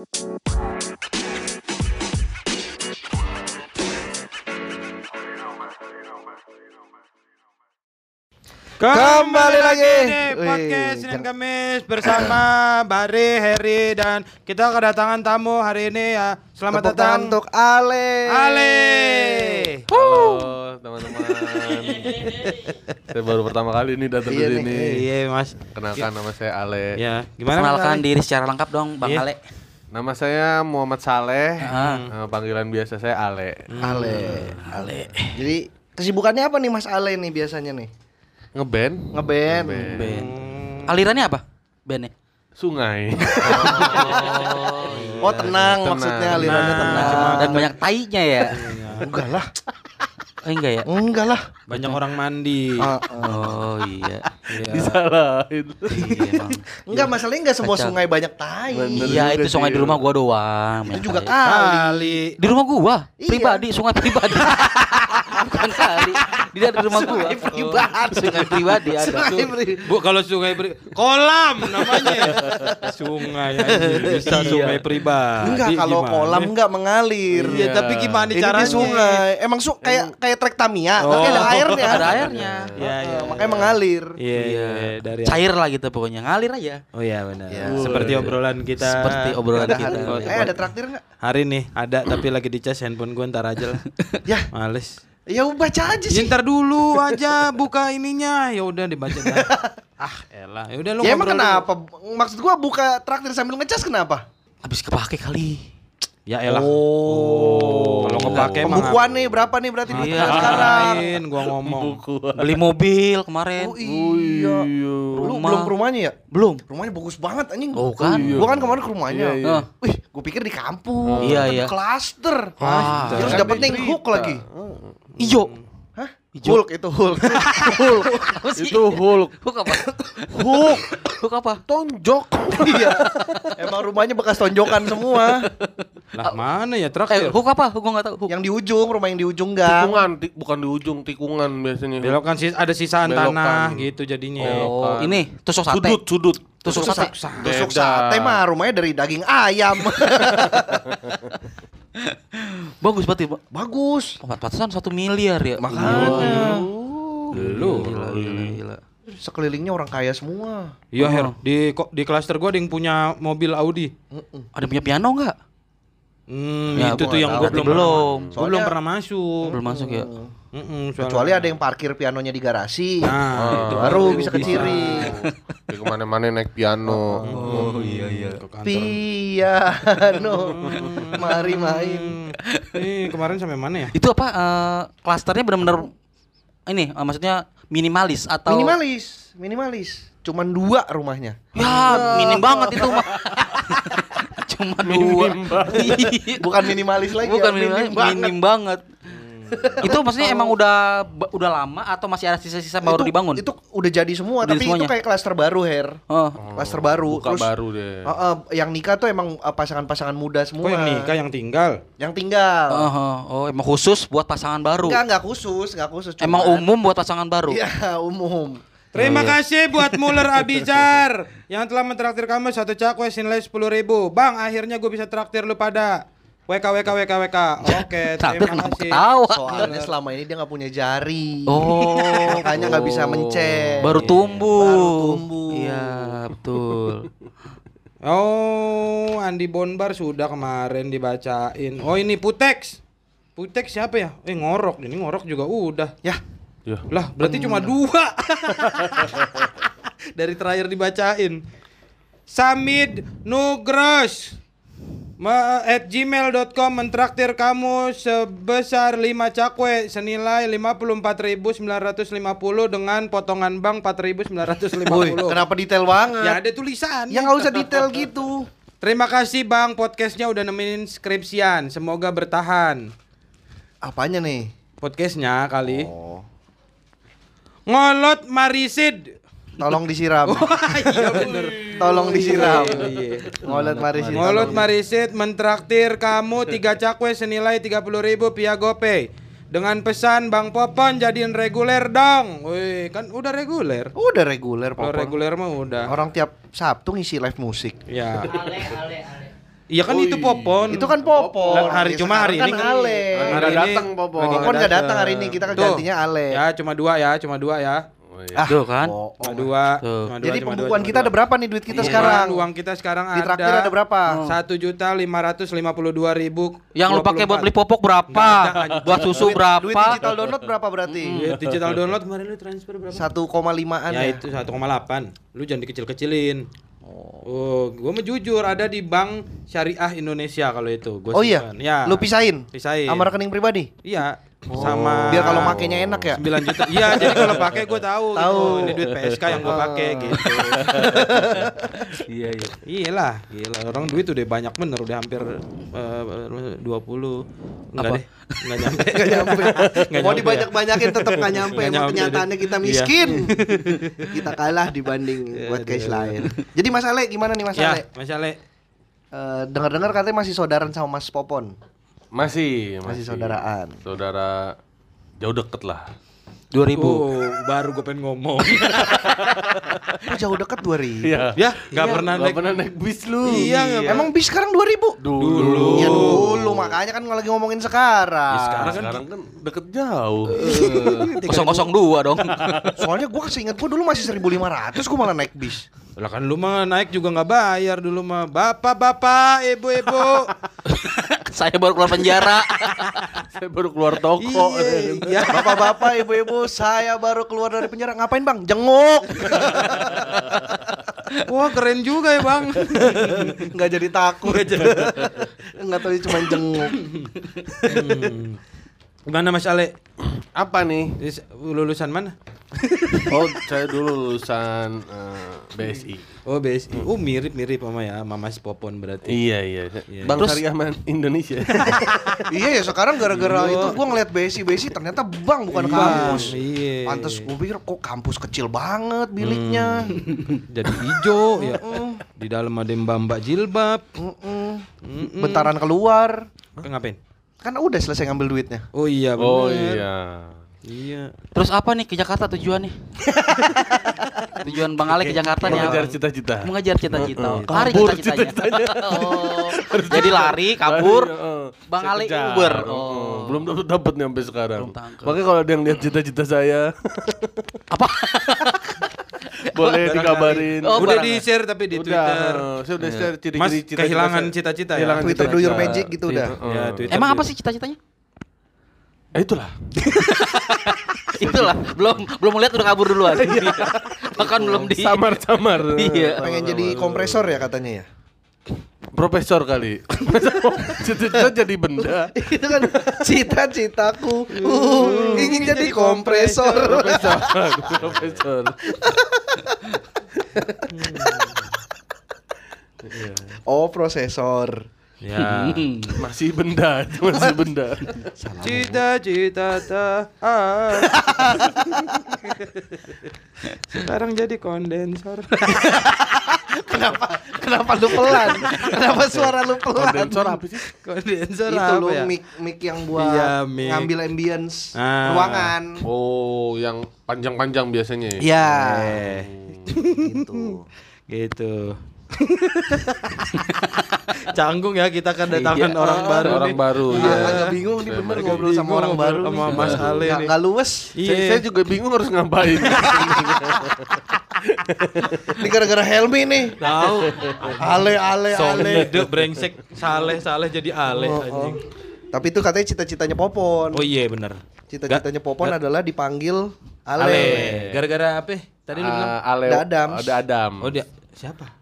Kembali lagi di Wih, podcast Senin Kamis bersama Bari, Heri dan kita kedatangan tamu hari ini ya. Selamat Tepuk datang untuk Ale. Ale. Halo teman-teman. saya baru pertama kali nih datang Iya ke sini. Iya Mas. Kenalkan nama saya Ale. Ya, gimana? Ale? diri secara lengkap dong, Bang Iya. Ale. Nama saya Muhammad Saleh. Ah. Eh, panggilan biasa saya Ale. Ale. Ale. Jadi kesibukannya apa nih Mas Ale nih biasanya nih? Ngeband Ngeband. Band. Alirannya apa? Bandnya? Sungai. Oh tenang, maksudnya alirannya tenang. Nah, dan banyak tainya ya. Enggak lah. Oh, enggak ya? Enggak lah. Banyak orang mandi. Ah. Oh iya. Disalahin. Iya, Bang. Enggak masalahnya enggak semua Kacau. sungai banyak tai. Bener. Iya, itu sungai di rumah gua doang. Itu juga tai. kali. Kali. Di rumah gua, Iya. pribadi, sungai pribadi. Bukan kali. Di di rumah gua. Sungai pribadi. Sungai pribadi ada. Sungai Bu kalau sungai beri kolam namanya. sungai anjing. bisa Iya. sungai pribadi. Enggak kalau gimana? kolam enggak mengalir. Iya, tapi gimana Ini caranya? di sungai. Emang su kayak kayak trek Tamiya, tapi ada airnya. Ada airnya. Iya, iya. Eh, makanya mengalir. Iya, iya, dari Cair lah gitu pokoknya, ngalir aja. Oh iya benar. Iya. Seperti obrolan kita. Seperti obrolan kita. Eh ada traktir enggak? Hari nih ada tapi lagi dicas handphone gue ntar aja lah. Ya, Males. Ya baca aja Ya, sih. ntar dulu aja buka ininya. Ya udah dibaca dah. ah, elah. Ya udah lu Ya emang kenapa? Maksud gua buka traktir sambil ngecas kenapa? Habis kepake kali. dulu. Ya elah. Oh. Kalau ngepakai mah Pembukuan nih berapa nih berarti duit Iya. sekarang? gua ngomong. Beli mobil kemarin. Oh iya. Lu Rumah. belum ke rumahnya ya? Belum. Rumahnya bagus banget anjing. Oh, kan? Gua kan kemarin ke rumahnya. Iya, iya. Wih, gua pikir di kampung. Iya, Ternyata iya. Klaster. Ah. Terus Kan dapet dia nih cerita. hook lagi. Ijo. Hah? Hijau. Hulk itu Hulk. Apa sih? Itu Hulk. Hook apa? Hulk. Hook apa? Tonjok. iya. Emang rumahnya bekas tonjokan semua. Lah mana ya Eh, traktir? hook apa? Hook gua enggak tahu. Hook. Yang di ujung, rumah yang di ujung gang. Tikungan, ti- bukan di ujung, tikungan biasanya. Belokan sih ada sisaan Belokan. tanah gitu jadinya. Oh, ini tusuk sate. Sudut, sudut. Tusuk Tusuk sate. sa- Tusuk sate mah rumahnya dari daging ayam. Bagus berarti. Bagus. Oh, Pantesan satu miliar ya. Makanya. Lu. Gila, gila, gila. Sekelilingnya orang kaya semua. Iya Oh. Her, di di klaster gua ada yang punya mobil Audi. Ada punya piano enggak? Hmm, Ya, itu tuh nggak yang Berarti belum belum. pernah- gua belum pernah masuk. Belum masuk ya. Mm-mm, Kecuali ada yang parkir pianonya di garasi. Nah, itu baru bisa keciri. Di ke mana-mana naik piano. Oh iya iya. Kantor. Piano. Mari main. Ini kemarin sampai mana ya? Itu apa eh, klasternya benar-benar ini eh, maksudnya minimalis atau Minimalis, minimalis. Cuman dua rumahnya. Ya, minim banget itu mah. Cuma dua. Iya. Bukan minimalis lagi. Bukan ya, minim, banget. minim banget. itu maksudnya emang udah udah lama atau masih ada sisa-sisa baru Itu- dibangun? Itu udah jadi semua, Udah tapi semuanya? itu kayak klaster baru, Her. Oh. Klaster baru. Buka Terus baru deh. uh, uh, yang nikah tuh emang uh, pasangan-pasangan muda semua. Kok yang nikah yang tinggal? Yang tinggal. Oh, oh, oh, emang khusus buat pasangan baru. Enggak, enggak khusus, enggak khusus. Emang cuman- umum buat pasangan baru. Iya, umum. Terima kasih buat Muller Abizar yang telah mentraktir kamu satu cakwe senilai sepuluh ribu. Bang, akhirnya gue bisa traktir lu pada. WK WK WK WK. Oke, terima kasih. ketawa? Soalnya selama ini dia nggak punya jari. Oh, Makanya nggak bisa mencet. baru tumbuh. Baru tumbuh. Iya, betul. Oh, Andi Bonbar sudah kemarin dibacain. Oh, ini Putex. Putex siapa ya? Eh, ngorok. Ini ngorok juga udah. Ya, Ya. Lah, berarti cuma dua. Dari terakhir dibacain. Samid Nugros at gmail.com mentraktir kamu sebesar 5 cakwe senilai 54.950 dengan potongan bank 4.950. Woi, kenapa detail banget? Ya ada tulisan. Ya nggak usah detail gitu. Terima kasih Bang podcastnya udah nemenin skripsian. Semoga bertahan. Apanya nih? Podcastnya kali. Oh. Ngolot Marisid. Tolong disiram. iya bener. Tolong disiram. Iya. Ngolet mari sini. Ngolot Marisid mentraktir kamu tiga cakwe senilai 30.000 ribu via GoPay. Dengan pesan Bang Popon jadiin reguler dong. Wih, kan udah reguler. Udah reguler Kalau Popon. reguler mah udah. Orang tiap Sabtu ngisi live musik. Ya. Iya kan Oh itu iya. Popon. Itu kan Popon. Lah, hari Ya, cuma hari sekarang ini kan kan Ale. hari ini datang, Popon. Popon nggak datang datang. hari ini, kita kan gantinya Ale. Ya cuma dua ya, cuma dua ya. Oh, iya. Ah, Tuh kan. Cuma dua. Tuh. Cuma dua, Jadi cuma pembukuan kita dua. ada berapa nih duit kita Pembukuan sekarang? Uang kita sekarang Di traktir ada berapa? Satu juta lima ratus lima puluh dua ribu. Yang lu pakai buat beli popok berapa? Ada. Buat susu Duit- berapa? Duit digital download berapa berarti? Duit digital download kemarin lu transfer berapa? 1,5an Ya ya. itu 1,8. Lu jangan dikecil-kecilin. Oh, gua mau jujur ada di Bank Syariah Indonesia kalau itu. Gua Oh iya. simpan. Ya. Lu pisahin? Pisahin. Sama rekening pribadi? Iya. Sama Biar kalau makainya enak ya. 9 juta. Iya, jadi kalau pakai gue tahu. Tahu. Gitu. Ini duit PSK yang gue pakai gitu. Iya iya. Iyalah, gila. Orang duit udah banyak bener, udah hampir eh, 20. Enggak Apa? deh. Enggak nyampe. Gak nyampe. Nggak Mau dibanyak-banyakin tetap gak nyampe. Emang kenyataannya kita Iya. miskin. kita kalah dibanding Iya, buat guys lain. Jadi Mas Ale gimana nih Mas Ya, Ale? Mas Ale. Eh, dengar-dengar katanya masih saudaraan sama Mas Popon. Masih, Masih saudaraan. Saudara jauh deket lah. 2000. Oh, baru gue pengen ngomong. Oh, jauh deket 2000. Iya. ya, nggak pernah Nggak naik. pernah naik bis lu. Iya, pernah. Emang bis sekarang 2000? Dulu. Ya dulu makanya kan lagi ngomongin sekarang. Ya, sekarang kan Sekarang kan deket jauh. Kosong kosong dua dong. Soalnya gua seingat gua dulu masih 1500 gua malah naik bis. Lah kan lu mah naik juga nggak bayar dulu mah. Bapak-bapak, ibu-ibu. Saya baru keluar penjara. Saya baru keluar toko. Iya. Bapak-bapak, ibu-ibu, saya baru keluar dari penjara. Ngapain, Bang? Jenguk. Wah, keren juga ya, Bang. Nggak jadi takut. Nggak tahu cuma jenguk. Hmm. Gimana Mas Ale? Apa nih? Lulusan mana? Oh, saya dulu lulusan eh, BSI. Oh, BSI. Oh, mirip-mirip sama ya, sama Mas Popon berarti. Iya, iya. Iya. Bang Terus- Syariah Man Indonesia. iya ya sekarang gara-gara itu gua ngeliat BSI BSI ternyata bank bukan Iya, kampus. iya. Pantes gua pikir kok kampus kecil banget biliknya. Jadi hijau ya. Di dalam ada mbak-mbak jilbab. Mm-mm. Mm-mm. Bentaran keluar. Ngapain? Kan udah selesai ngambil duitnya. Oh iya bener. oh iya. Iya. Terus apa nih ke Jakarta tujuannya? Tujuan Bang Ale ke Jakarta nih Mengejar cita-cita. Mengejar cita-cita. Lari Kabur cita-citanya. oh. Jadi lari, kabur. Heeh. Bang Saya Ale. Uber. Oh. Belum dapat dapat nih sampai sekarang. Makanya kalau ada yang lihat cita-cita saya, Apa? boleh dikabarin. Oh, udah di share tapi di Udah, Twitter. Saya udah share Mas ciri-ciri cita-cita kehilangan cita-cita ya. Kehilangan Twitter do your magic gitu udah. Ya, Twitter Emang apa sih cita-citanya? Eh, itulah. Itulah, belum belum melihat udah kabur duluan. Bahkan belum di Samar-samar. Iya. Pengen jadi kompresor ya katanya ya. Profesor kali. Cita-cita jadi benda. itu kan cita-citaku uh, ingin jadi kompresor. Profesor. Profesor. Oh, prosesor. Ya. Masih benda, masih benda. Cita-cita tak ah. Sekarang jadi kondensor. Kenapa kenapa lu pelan? Kenapa suara lu pelan? Kondensor apa sih? kondensor Itu apa lu ya? mic mic yang buat Iya, mic. ngambil ambience Ah. ruangan. Oh, yang panjang-panjang biasanya. ya? Iya. Eh, Gitu. gitu. Canggung ya kita kedatangan orang baru Iya. orang nih. baru. Ya. agak bingung nih bener ngobrol sama orang baru sama nih. Mas Ale Nggak- nih. nggak luwes. Saya, Iya. saya juga bingung harus ngapain. Ini gara-gara Helmi nih. Tahu. Ale ale Song ale. ide brengsek saleh saleh jadi ale Oh, oh. anjing. Tapi itu katanya cita-citanya Popon. Oh iya bener. Cita-citanya Popon adalah dipanggil Ale. Ale. Gara-gara apa? Tadi lu bilang. Ah, Ale, Ada Adams. Ada Adam. Oh dia siapa?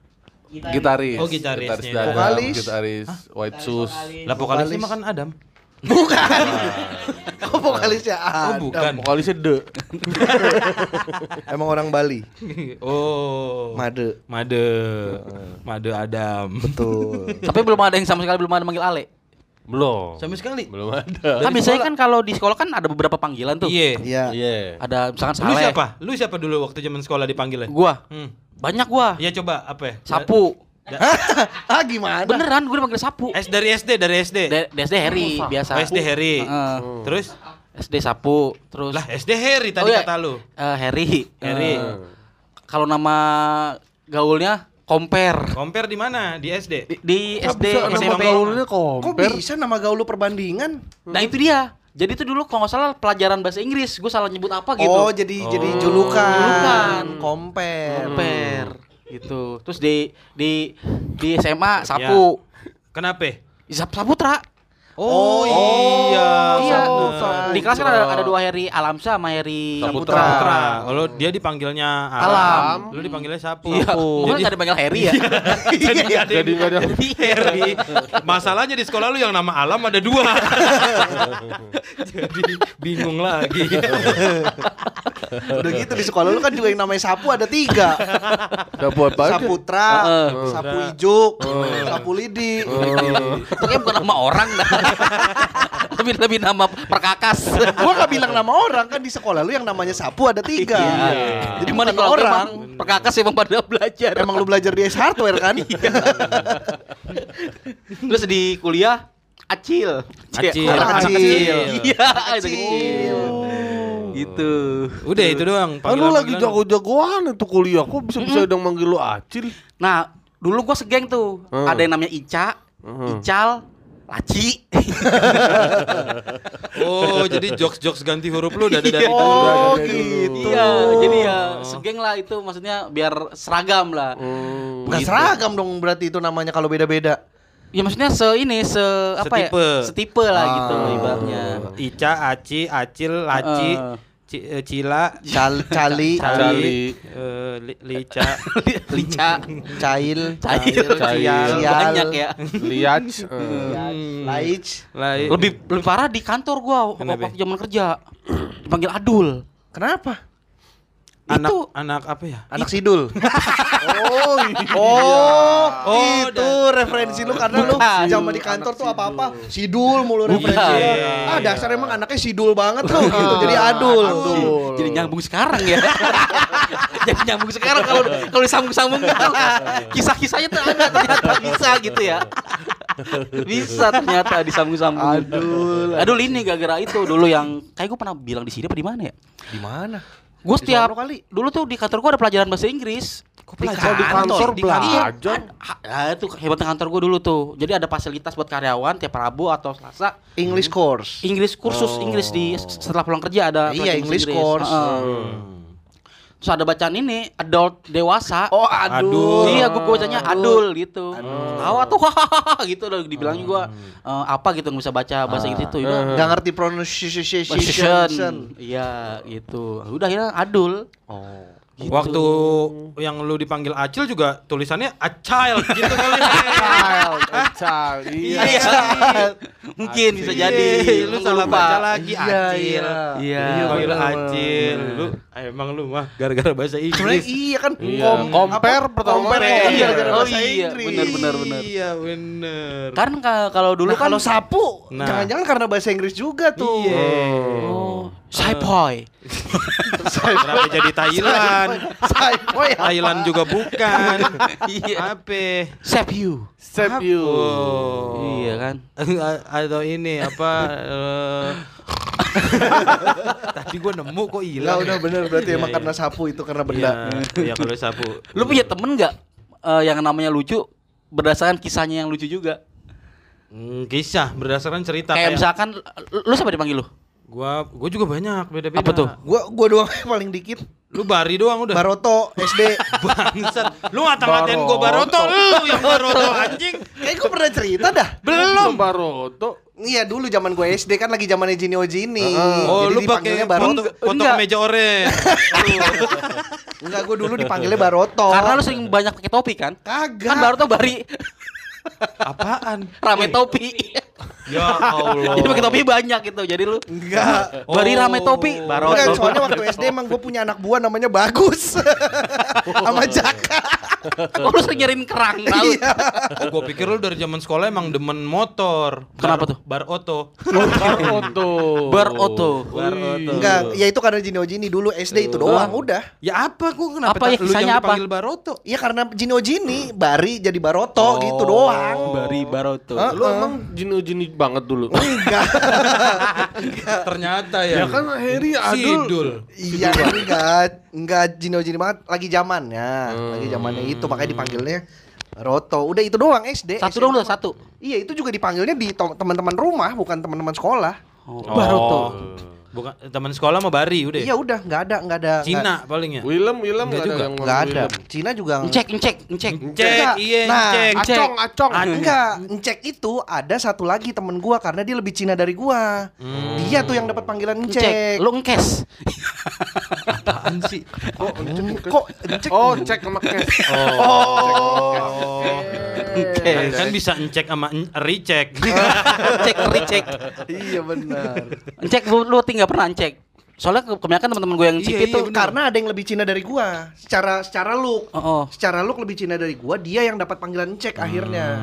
Gitaris. Oh, gitarisnya. Gitaris Adam, Vokalis. Gitaris White Shoes. Lah vokalisnya Vokalis. makan Adam. Bukan. Oh, vokalisnya Oh Adam. bukan. Vokalisnya De. Emang orang Bali. oh. Made. Made. Made Adam. Betul. Tapi belum ada yang sama sekali belum ada manggil Ale. Belum. Sama sekali. Belum ada. Kan biasanya kan kalau di sekolah kan ada beberapa panggilan tuh. Iya. Iya. Iya. Ada misalkan Lu siapa? Lu siapa dulu waktu zaman sekolah dipanggilnya? Gua. Hmm. Banyak gua. Iya coba apa ya? Sapu. ah gimana? Beneran gue dipanggil sapu. S dari SD dari SD. D- SD Harry biasa. Oh, SD Harry. Heeh. Terus SD sapu, terus lah SD Harry tadi Oh, iya. kata lu. eh, Harry. Harry. Eh, kalau nama gaulnya compare Compare di mana? Di SD. di, di SD Bisa nama SMP. gaulnya Kok compare. bisa nama gaul lu perbandingan? Nah itu dia. Jadi itu dulu kalau nggak salah pelajaran bahasa Inggris, gue salah nyebut apa gitu. Oh, jadi jadi julukan. Julukan. Compare. compare gitu. Terus di di di SMA sapu. Kenapa? Sap Saputra. Oh, iya. iya. bener. Di kelas kan ada, ada dua Heri Alamsa sama Heri Saputra. Saputra. Kalau dia dipanggilnya Alam. Alam, lu dipanggilnya Sapu. Iya. Mungkin Jadi nggak dipanggil Heri ya. jadi ada Jadi ada. Harry. Masalahnya di sekolah lu yang nama Alam ada dua. Jadi bingung lagi. Udah gitu di sekolah lu kan juga yang namanya sapu ada tiga. Sapu apa aja? Saputra, sapu ijuk, sapu lidi. Itu bukan nama orang dah. lebih lebih nama perkakas. Gua gak bilang nama orang kan di sekolah lu yang namanya sapu ada tiga. Jadi Cuma bukan di kalau orang. emang perkakas emang pada belajar. Emang lu belajar di S hardware kan? Terus di kuliah Acil. Acil. Orang Acil. Iya, itu Acil. kecil. Gitu. Udah itu doang. Kan lu lagi jago-jagoan itu kuliah. Kok bisa-bisa udah manggil lu Acil? Nah, dulu gua segeng tuh. Hmm. Ada yang namanya Ica, Hmm. Ical, Laci. Oh, jadi jokes-jokes ganti huruf lu ada dari Oh, dulu. gitu. Iya, jadi ya segeng lah itu maksudnya biar seragam lah. Hmm. Bukan seragam dong berarti itu namanya kalau beda-beda. Ya maksudnya se ini se apa Setipe. ya? Setipe lah gitu Ah. ibaratnya. Ica, Aci, Acil, Laci, Eh. Eh, Cila, Cal, cali, Cali. eh, Li- Lica, Lica, cail, cair, Cair. banyak ya. Liat. laich. Lai- Lebih lebih parah di kantor gua Kenapa? waktu zaman kerja. Dipanggil Adul. Kenapa? Anak Itu- anak apa ya? Anak sidul. Oh, iya. Oh, Oh, itu referensi lu karena lu zaman di kantor tuh apa-apa sidul mulu referensi. Iya. Ah, dasar emang anaknya sidul banget tuh gitu. Jadi adul. Adul. Jadi nyambung sekarang ya. Jadi nyambung sekarang kalau kalau disambung-sambung kisah-kisahnya tuh ada ternyata bisa gitu ya. Bisa ternyata disambung-sambung. Adul. Aduh ini gara-gara itu dulu yang kayak gue pernah bilang di sini apa di mana ya? Di mana? Gue setiap kali. dulu tuh di kantor gue ada pelajaran bahasa Inggris. Kok Kalau di kantor Di belajar. Ha- Ya itu hebatnya kantor gue dulu tuh. Jadi ada fasilitas buat karyawan tiap Rabu atau Selasa English course. Inggris kursus Inggris di setelah pulang kerja ada Iya, pelajaran English course. Heeh. Terus ada bacaan ini adult dewasa. Oh, adul. Iya, gue bacanya adul gitu. Tawa tuh hahaha gitu udah dibilangin gua eh, apa gitu nggak bisa baca bahasa Inggris itu. Udah. Enggak ngerti pronunciation. Iya, gitu. Udah akhirnya adul. Oh. Gitu. Waktu yang lu dipanggil Acil juga tulisannya a child gitu kali. Child, child. Iya. Iya. Mungkin bisa jadi. lu Gua salah lupa. baca lagi Iya, Acil. iya. Iya. Panggil Acil. Lu ah, emang lu mah gara-gara bahasa Sebenarnya Inggris. iya kan Iya. kom- Compare apa? pertama Compare kali. kan Iya. gara-gara Oh bahasa iya, Inggris. bener, bener, bener. Iya, bener. Kan ka- kalau dulu Nah, kan kalau sapu Nah. jangan-jangan karena bahasa Inggris juga tuh. Iya. Oh, Saipoy. Kenapa jadi Thailand? Sapo ya. Thailand juga bukan. Iya. Apa? Save you. Save you. Oh. Iya kan? Atau ini apa? eh, Tadi gua nemu kok hilang. udah bener berarti Iya, emang iya. karena sapu itu karena Iya, benda. iya kalau sapu. Lu punya temen nggak eh, yang namanya lucu berdasarkan kisahnya yang lucu juga? Hmm, kisah berdasarkan cerita Kayak misalkan lu lu siapa dipanggil lu? Gua gua juga banyak beda-beda. Apa tuh? Gua gua doang yang paling dikit. Lu bari doang udah. Baroto SD. Bangsat. Lu ngata-ngatain gua Baroto, lu yang Baroto anjing. Kayak gua pernah cerita dah. Belum. Baroto. Iya dulu zaman gue SD kan lagi zamannya Jinio Jini. Oh, Jadi lu pakai dipanggilnya foto, Baroto. foto Enggak. kemeja orange. Enggak, gue dulu dipanggilnya Baroto. Karena lu sering banyak pakai topi kan? kagak. Kan baru tuh bari Apaan? rame topi. Ya Allah. Jadi pakai topi banyak gitu. Jadi lu Enggak. bari Oh. rame topi, baru soalnya waktu SD emang gue punya anak buah namanya Bagus. Sama Jaka. Oh, lu sering nyariin kerang tahu. Iya. Oh, gua pikir lu dari zaman sekolah emang demen motor. Kenapa Bar- tuh? Bar oto. Baroto. Bar oto. Bar oto. Enggak, ya itu karena Jinio Jini dulu SD itu doang, udah. Ya apa gua kenapa Apa ya, lu yang apa? dipanggil Baroto? Iya karena Jinio Jini, Bari jadi Baroto gitu doang. Bari baroto. Hah? Lu emang jinu-jini banget dulu. Enggak. Ternyata ya. Ya kan Harry Adul. Sidul. Iya enggak, enggak Jinio Jini banget lagi zamannya, lagi zamannya itu makanya dipanggilnya Roto. Udah itu doang SD. Satu udah satu. Iya, itu juga dipanggilnya di to- teman-teman rumah, bukan teman-teman sekolah. Oh, baru tuh. Bukan teman sekolah mau Bari udah. Iya, udah nggak ada, nggak ada. Cina paling ya. Willem, Willem Nggak juga. yang nggak ada. Willem. Cina juga Encek, encek, encek. Cek, Enggak. iya, Nah, cek. Cek. Acong, acong. Enggak, Encek itu ada satu lagi temen gua karena dia lebih Cina dari gua. Dia tuh yang dapat panggilan. Encek. Lu engkes. Apaan sih? Oh, encek. Kok Encek? Oh, cek sama cash. Oh. Engkes. Kan bisa ngecek sama recheck. Cek, recek. iya benar. Encek lu lu tinggal pernah encek. Soalnya ke- kebanyakan teman-teman gue yang Iya, chip iya, itu bener. Karena ada yang lebih Cina dari gua. Secara secara look. Oh, oh. Secara look lebih Cina dari gua, dia yang dapat panggilan Encek akhirnya.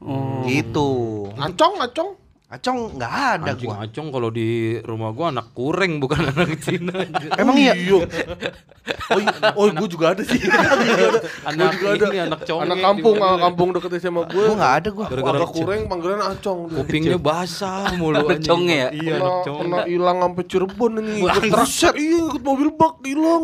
Oh. Gitu. Acong, acong. Acong nggak ada Anjing gua. acong kalau di rumah gua anak kureng bukan anak Cina. Emang iya? Oh, i- oh gue juga ada sih. anak juga ada. ini anak conge. Anak kampung, anak kampung deket sama gue. Gua nggak ada gua. Gara-gara Agak kurang panggilan acong. dia. Kupingnya basah mulu Anak anjing. conge ya? Iya, anak conge. pernah hilang sampai Cirebon ini. Truk, iya ikut mobil bak hilang.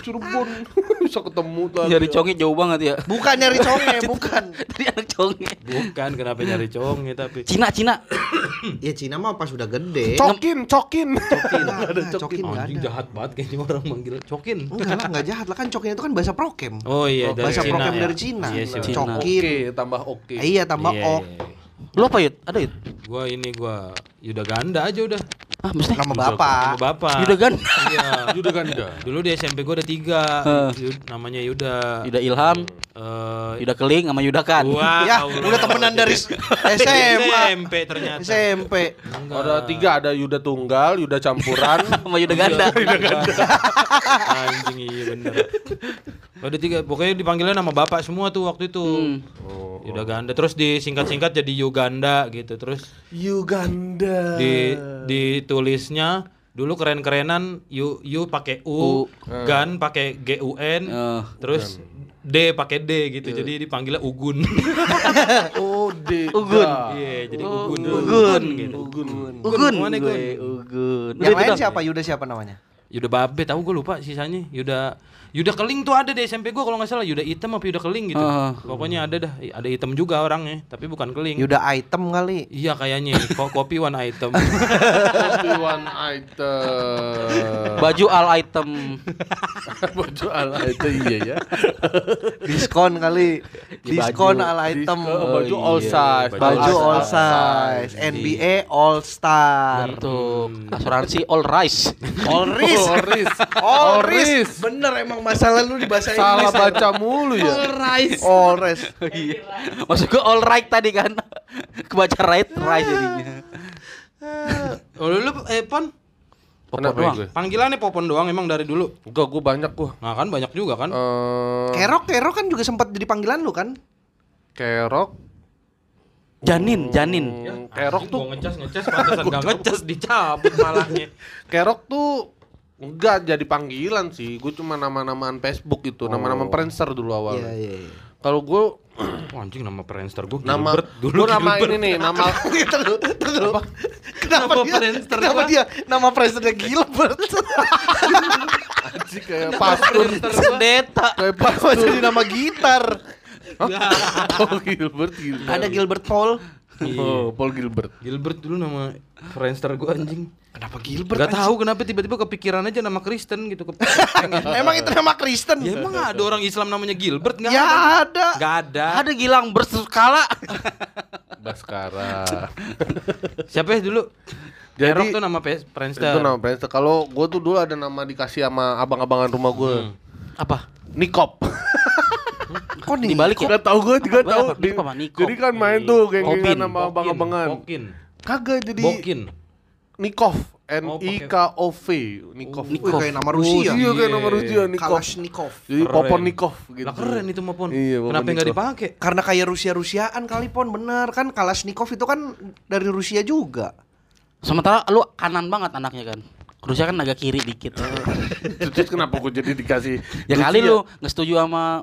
Cirebon bisa ketemu tadi. Dari conge jauh banget ya. Bukan nyari conge, bukan. Tadi anak conge. Bukan kenapa nyari conge tapi. Cina, Cina. Ya Cina mah pas udah gede. Cokin, cokin. Nggak ada cokin nggak Anjing ada. jahat banget kayaknya orang manggil cokin. Enggak lah, enggak jahat lah kan cokin itu kan bahasa prokem. Oh iya dari bahasa Cina. prokem ya. dari Cina. Iya sih. Cina. Cokin. Oke, tambah oke. Eh, Iya tambah Iya, ok. iya, iya. Lu apa Yud? Ada Yud? Gua ini gua Yuda Ganda aja udah. Ah, maksudnya? Nama bapak. Nama bapak. Yuda kan? Iya. Yuda Ganda. Dulu di SMP gua ada tiga. Namanya Yuda. Yuda Ilham, Eh, Yuda Keling sama Yuda Kan. Wah, Ya, Allah. udah temenan dari SMA. SMP ternyata. SMP. Enggak. Ada tiga, ada Yuda tunggal, Yuda campuran. Sama Yuda Ganda. Anjing iya bener. Ada tiga, pokoknya dipanggilnya nama bapak semua tuh waktu itu. Hmm. Yuda Ganda, terus disingkat-singkat jadi Yuganda gitu, terus Uganda. di ditulisnya dulu keren-kerenan Yu Yu pakai U, U. Gan pakai G U N, Eh. terus D pakai D gitu. Jadi dipanggilnya Ugun. Oh, D. Ugun. Iya, jadi Oh, Ugun. Ugun. gitu. Ugun. Ugun. Mana, Gun? gue, Ugun. Yang Udah, lain siapa? Yuda siapa namanya? Yuda Babe tahu gue lupa sisanya. Yuda Yuda Keling tuh ada di SMP gue kalau nggak salah Yuda Hitam apa Yuda Keling gitu. Ah. Pokoknya ada dah, ada hitam juga orangnya, tapi bukan Keling. Yuda item kali. Iya kayaknya kok kopi one item. Kopi one item. Baju all item. Baju ala itu iya ya. Diskon kali. Di Diskon baju. ala item. Diskon, baju all iya. size. Baju All all size. NBA all star. Untuk asuransi all rice. All risk. All risk. All All risk. Bener emang masalah lu di bahasa Salah Inggris. baca mulu ya. rice. All risk. Iya. Maksud gue all right tadi kan. Kebaca right rice jadinya. oh lu lu, eh Pon Popon Kenapa doang. gue? panggilannya Popon doang emang dari dulu. Enggak, gue banyak gue. Nah kan banyak juga kan. Eh, Kerok, kerok kan juga sempat jadi panggilan lu kan? kerok. Janin, janin. Hmm, kerok tuh ngecas ngecas pantesan gak ngecas dicabut malahnya. Kerok tuh enggak jadi panggilan sih. Gue cuma nama-namaan Facebook itu, nama-nama Friendster dulu awalnya. iya, iya. Kalau gue Wah, anjing nama Friendster gue nama Gilbert dulu gue nama Gilbert. ini nih, nama Tunggu, tunggu. Kenapa Nama dia? Friendster Kenapa dia nama Friendsternya Gilbert? sih kayak pastun, Pendeta. kayak Kenapa pastun. jadi nama gitar? Oh, Gilbert, Gilbert. Ada Gilbert Paul. Oh, Paul Gilbert. Gilbert dulu nama Friendster gue anjing. Kenapa Gilbert? Gak tahu kenapa tiba-tiba kepikiran aja nama Kristen gitu. Emang itu nama Kristen? ya emang ada orang Islam namanya Gilbert nggak Ya ada? ada. Nggak ada. Ada Gilang berskala. Baskara. Siapa ya dulu? Jadi- Erok tuh nama Friendster. Itu nama Friendster. Kalau gue tuh dulu ada nama dikasih sama abang-abangan rumah gue. Apa? Nikop. Kok nih? Dibalik ya? Gak tau gue Apa, Nikop? Jadi kan main tuh geng-gengan sama abang-abangan. Kagak jadi Bokin. Nikov. N Oh, I K O V. Nikov. Wih, kayak nama Rusia. Oh, iya kayak nama Rusia Nikov. Kalashnikov. Jadi. Popon Nikov gitu. Lah keren itu mah Pon. Iya, Kenapa nggak dipakai? Karena kayak Rusia-Rusiaan kali pon bener kan Kalashnikov itu kan dari Rusia juga. Sementara lu kanan banget anaknya kan. Rusia kan agak kiri dikit. Terus kenapa gue jadi dikasih ya kali lu nggak setuju sama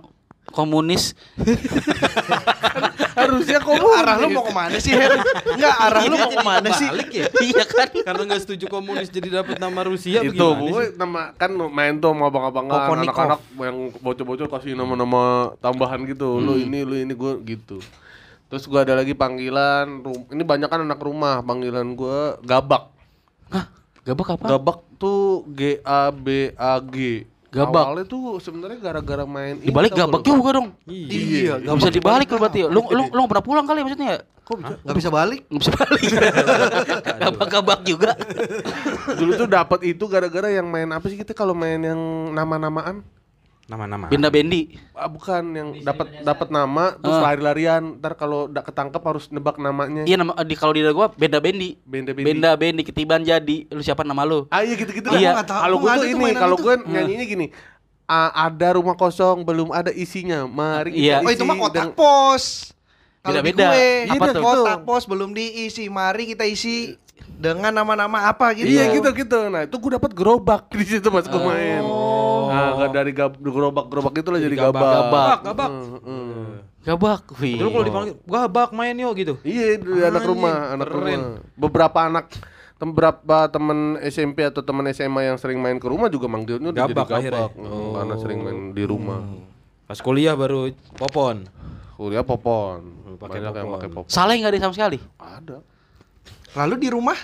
komunis. Harusnya Lu komunis. arah lu mau ke mana sih Her? Enggak arah lu mau ke mana sih? Balik ya. iya kan? Karena nggak setuju komunis jadi dapat nama Rusia itu gue nama kan main tuh sama abang-abangan Poponikov. anak-anak yang bocor-bocor kasih nama-nama tambahan gitu lu ini lu ini gue gitu terus gue ada lagi panggilan ini banyak kan anak rumah panggilan gue gabak Hah? Gabak apa? gabak tuh G A B A G Gabak. awalnya tuh sebenarnya gara-gara main ini Dibalik gabak gak juga dong. Iya, Gak bisa dibalik lu berarti. Lu lu lu nggak pernah pulang kali maksudnya ya? Kok bisa? Gak bisa balik? Nggak bisa balik. Gabak-gabak juga. dulu tuh dapat itu gara-gara yang main apa sih kita kalau main yang nama-namaan Nama-nama. Benda bendi. Ah, bukan yang dapat dapat nama terus Ah. lari-larian ntar kalau udah ketangkep harus nebak namanya Iya nama di kalau di gua benda bendi. Benda bendi. Benda bendi ketiban jadi. Lu siapa nama lu? Ah iya gitu-gitu. Iya. Gua. Kalau Gua tuh ini, kalau itu. gue nyanyinya gini. "A- ada rumah kosong belum ada isinya. Mari kita Iya. Oh itu isi mah kotak dengan- pos. Kalau di Beda-beda. gue, Apa iya, tuh? kotak pos belum diisi. Mari kita isi dengan nama-nama apa gitu. Iya gitu gitu. Nah itu gue dapat gerobak di situ pas gue main. Oh. Nah dari gerobak-gerobak itu lah jadi gabak. gabak. Gabak, gabak. Hmm, hmm. Gabak. Wih. Dulu kalau dipanggil gabak main yuk gitu. Iya dari anak rumah, anak keren. rumah. Beberapa anak tem- beberapa temen SMP atau temen SMA yang sering main ke rumah juga manggilnya udah Gabak jadi gabak. Hmm, Karena sering main di rumah. Pas kuliah baru popon. Kuliah popon. pakai Banyak yang popon. pakai popon. Salah nggak ada sama sekali? Ada. Lalu di rumah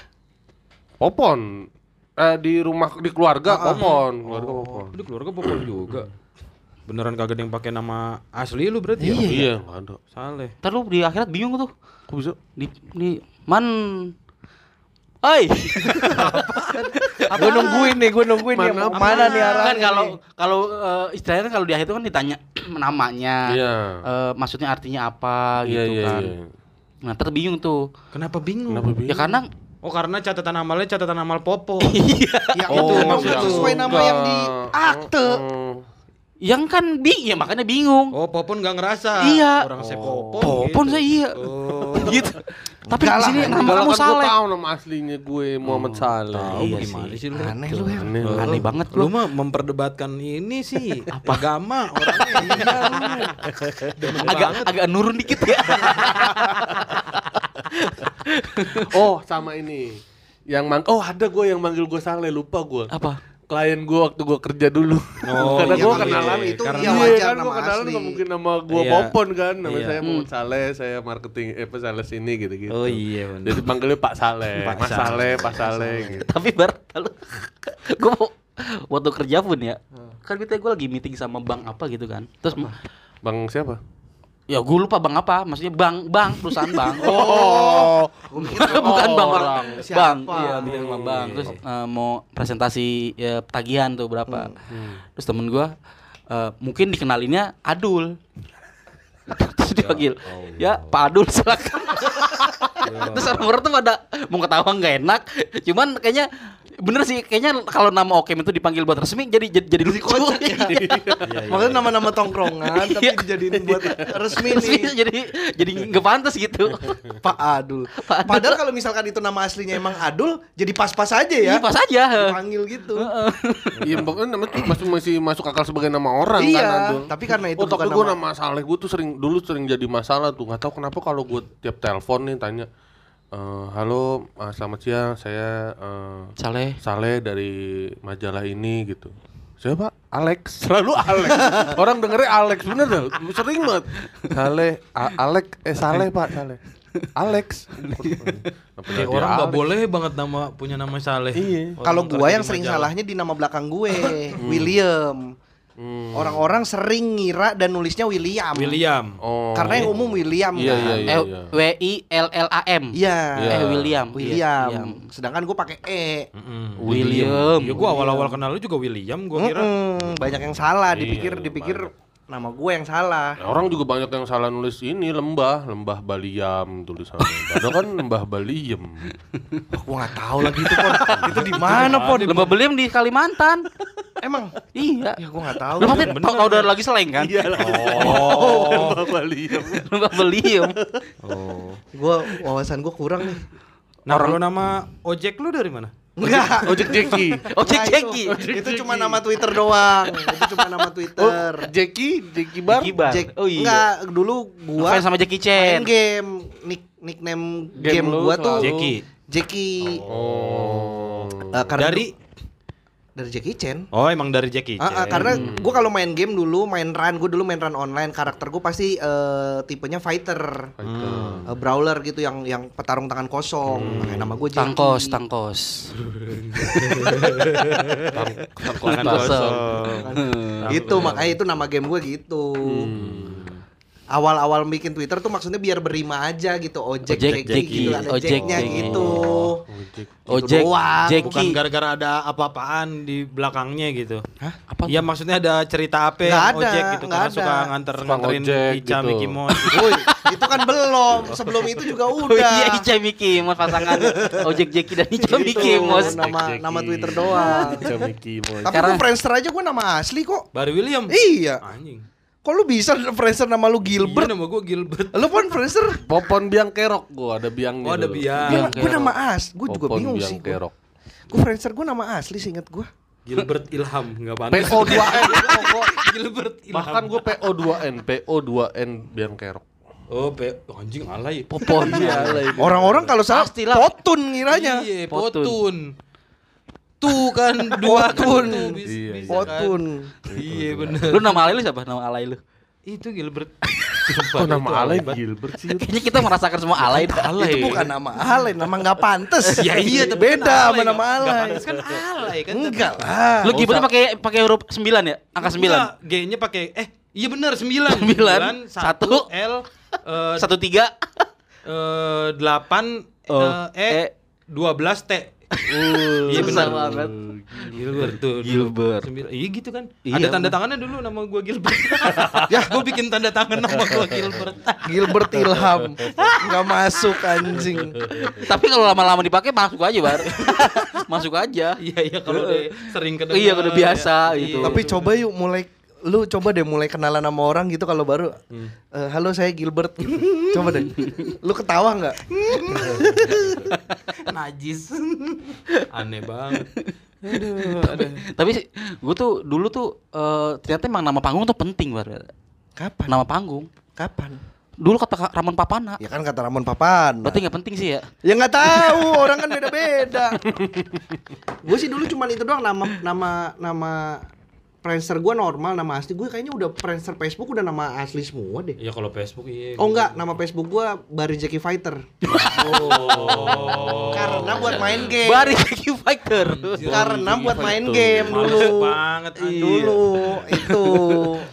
Popon. Eh di rumah di keluarga popon, keluarga popon. Udah keluarga popon juga. Beneran kagak ada yang pakai nama asli lu berarti ya? Iya, nggak ada. Saleh. Ntar lu di akhirat bingung tuh. Kok bisa? Di, di man. Oi. Gue nungguin nih, gue nungguin nih Mana- mana nih arahnya kan kalau kalau eh, istilahnya kan kalau di akhir itu kan ditanya namanya. Iya. eh, maksudnya artinya apa Iya, gitu iya, kan. iya. Nah, terus bingung tuh. Kenapa bingung? Kenapa Ya bingung? karena Oh karena catatan amalnya catatan amal popo. Ya Oh, itu yang sesuai nama yang di akte. Hmm. yang kan bing ya makanya bingung. Oh popon nggak ngerasa. Iya. Orang saya popon. Popon gitu. saya iya. Oh. gitu. Tapi di sini nama kamu kan gua Saleh. tahu nama aslinya gue Muhammad Saleh. Tahu Iya gimana sih lu? Aneh lu ya. Aneh lu. Aneh banget Lu mah memperdebatkan ini sih agama orangnya iya lu. Agak agak nurun dikit ya. Oh, sama ini. Yang mang Oh, ada gue yang manggil gue Saleh, lupa gue. Apa? Klien gue waktu gue kerja dulu. Oh, Karena iya, gue iya, kenalan iya. Itu Karena iya, iya, wajar kan gue kenalan asli. nggak mungkin nama gue Iya. Popon kan. Nama Iya. saya Muhammad Saleh, saya marketing eh apa Saleh sini gitu-gitu. Oh iya bener. Jadi panggilnya Pak Saleh, Pak Mas Saleh. Pak Saleh gitu. Tapi bar lalu gue mau waktu kerja pun ya. Kan kita gue lagi meeting sama bank apa gitu kan. Terus Bang siapa? Ya gue lupa bank apa, maksudnya bank bank perusahaan bank. Oh, bukan bank orang. Siapa? Bank. Iya, meeting sama bank. Terus eh, mau presentasi ya, tagihan tuh berapa. Terus temen gue eh, mungkin dikenalinnya Adul. Terus dipanggil, ya Pak Adul silakan. Terus orang-orang tuh pada mau ketawa nggak enak, cuman kayaknya bener sih kayaknya kalau nama Okem itu dipanggil buat resmi jadi jadi, jadi lucu. Makanya nama-nama tongkrongan tapi Iya. dijadiin buat resmi resmi nih. jadi jadi nggak pantas gitu. Pak Adul. Pak Adul. Padahal kalau misalkan itu nama aslinya emang Adul, jadi pas-pas aja ya. Iya pas aja. Dipanggil gitu. Iya, pokoknya namanya tuh masih masih masuk akal sebagai nama orang kan Iya, Adul. tapi karena itu oh, tapi bukan gue nama- nama Saleh gue tuh sering dulu sering jadi masalah tuh. Gak tahu kenapa kalau gue tiap telepon nih tanya, "Eh, halo, ah, selamat siang, saya eh, Saleh. Saleh dari majalah ini gitu. Siapa? Alex. Selalu Alex. Orang dengernya Alex bener dah. Sering banget. Saleh, A- Alex, eh Saleh Pak, Saleh. Alex. Kayak orang nggak boleh banget nama punya nama Saleh. Iya. Kalau gua di yang sering majalah. salahnya di nama belakang gue, William. Hmm. Orang-orang sering ngira dan nulisnya William. William. Oh. Karena yang umum William Iya, kan. iya, iya. Eh, W I L L A M. Iya. Iya. Eh William. William. Iya, Sedangkan gue pakai E. Mm-mm. William. Ya gua awal-awal kenal lu juga William gua kira. Mm-mm, banyak yang salah dipikir Iya, dipikir nama gue yang salah. Ya, orang juga banyak yang salah nulis ini lembah, lembah Baliam tulisannya. Padahal kan lembah Baliem. Gue nggak tahu lagi itu pon. itu di mana pon? Lembah Beliam di Kalimantan. Emang? iya. Ya gue nggak tahu. Lu pasti tau tau udah lagi seleng kan? Iya lah. Oh, lembah Baliem. Lembah. Oh. Gue wawasan gue kurang nih. Nah, kalau nama ojek lu dari mana? Enggak. Ojek Jeki. Ojek Nah, Jeki. Itu, itu cuma nama Twitter doang. Itu cuma nama Twitter. Oh, Jeki, Jeki Bar. Jeki Bar. Jack, Oh iya. Enggak, dulu gua Ngefans sama Jackie main Chan. game. Nick nickname Game game, lu gua tuh Jackie. Jackie. Oh. Eh, karena Dari dari Jackie Chan. Oh, emang dari Jackie. Ah, ah, Chan. karena gue kalau main game dulu main run gue dulu main run online karakter gue pasti eh, tipenya fighter Fighter. Eh, brawler gitu yang yang petarung tangan kosong makanya nama gue Tangkos, tangkos. Tangan kosong. kosong. gitu makanya itu nama game gue gitu awal-awal bikin Twitter tuh maksudnya biar berima aja gitu ojek Ojek Jackie. gitu ada Ojek Jacknya Jackie. gitu Ojek. Ojek, doang. Bukan gara-gara ada apa-apaan di belakangnya gitu. Hah? Apa? Iya maksudnya ada cerita apa Nggak ada, ojek gitu nggak karena ada. suka nganter Suka nganterin Ica gitu. Mickey Mouse. Woi, itu kan belum sebelum itu juga Oh udah iya Ica Mickey Mouse pasangan Ojek Jackie dan Ica Gitu, Mickey Mouse. nama nama Twitter doang Ica Mickey Mouse. tapi gue Friendster aja gue nama asli kok Barry William. iya Anjing. Kok lu bisa Friendster nama lu Iya Gilbert nama gua Gilbert. lu kan Friendster Popon biang kerok gua ada biangnya. Oh, ada dulu. biang. Biang gue nama as gue juga Popon bingung biang sih kerok. gue Friendster gue nama asli seinget gue Gilbert Ilham enggak pantas. PO 2N. Gilbert Ilham. Bahkan gue PO 2N, PO 2N biang kerok. Oh, P oh, anjing alay. Popon. orang-orang kalau salah potun ngiranya Iya, Potun. potun. Tuh kan dua Iya, bisa kan. potun Iya bener. Lu nama alay lu siapa? Nama alay lu? Itu Gilbert. Kok nama alay Gilbert sih? Kayaknya kita merasakan semua alay dah. itu bukan nama alay nama nggak pantes Ya iya, tapi beda kan sama alay, nama alay pantas kan alay kan. enggak lah Lu gimana pakai pakai huruf 9 ya? Angka 9. Enggak, G-nya pakai eh iya bener 9. Sembilan, satu satu, L eh Satu tiga. eh, 8 Oh, eh, E 12 T. Iya bener. banget. Gilbert tuh. Gilbert. Iya gitu kan. Iya, Ada tanda tangannya dulu nama gua Gilbert. ya, gua bikin tanda tangan nama gua Gilbert. Gilbert Ilham nggak masuk anjing Tapi kalau lama-lama dipakai masuk aja, Bar. masuk aja. Iya iya kalau sering kedengar. Iya, udah biasa ya. gitu. Iya. tapi coba yuk mulai lu coba deh mulai kenalan sama orang gitu kalau baru "Eh, halo saya Gilbert gitu. coba deh lu ketawa nggak najis. Aneh banget. Tapi gue tuh dulu tuh eh, ternyata emang nama panggung tuh penting, Bar. kapan Nama panggung. kapan Dulu kata Ramon Papana. ya kan kata Ramon Papan Berarti nggak penting sih ya. Ya nggak tahu, orang kan beda-beda. gue sih dulu cuma itu doang nama nama nama Friendster gue normal, nama asli gue kayaknya udah Friendster Facebook udah nama asli semua deh. Iya kalau Facebook iya. Oh enggak, nama Facebook gue Bari Jackie Fighter. Oh. Karena buat main game. Bari Jackie Fighter. Karena buat main game males dulu. banget. Dulu itu.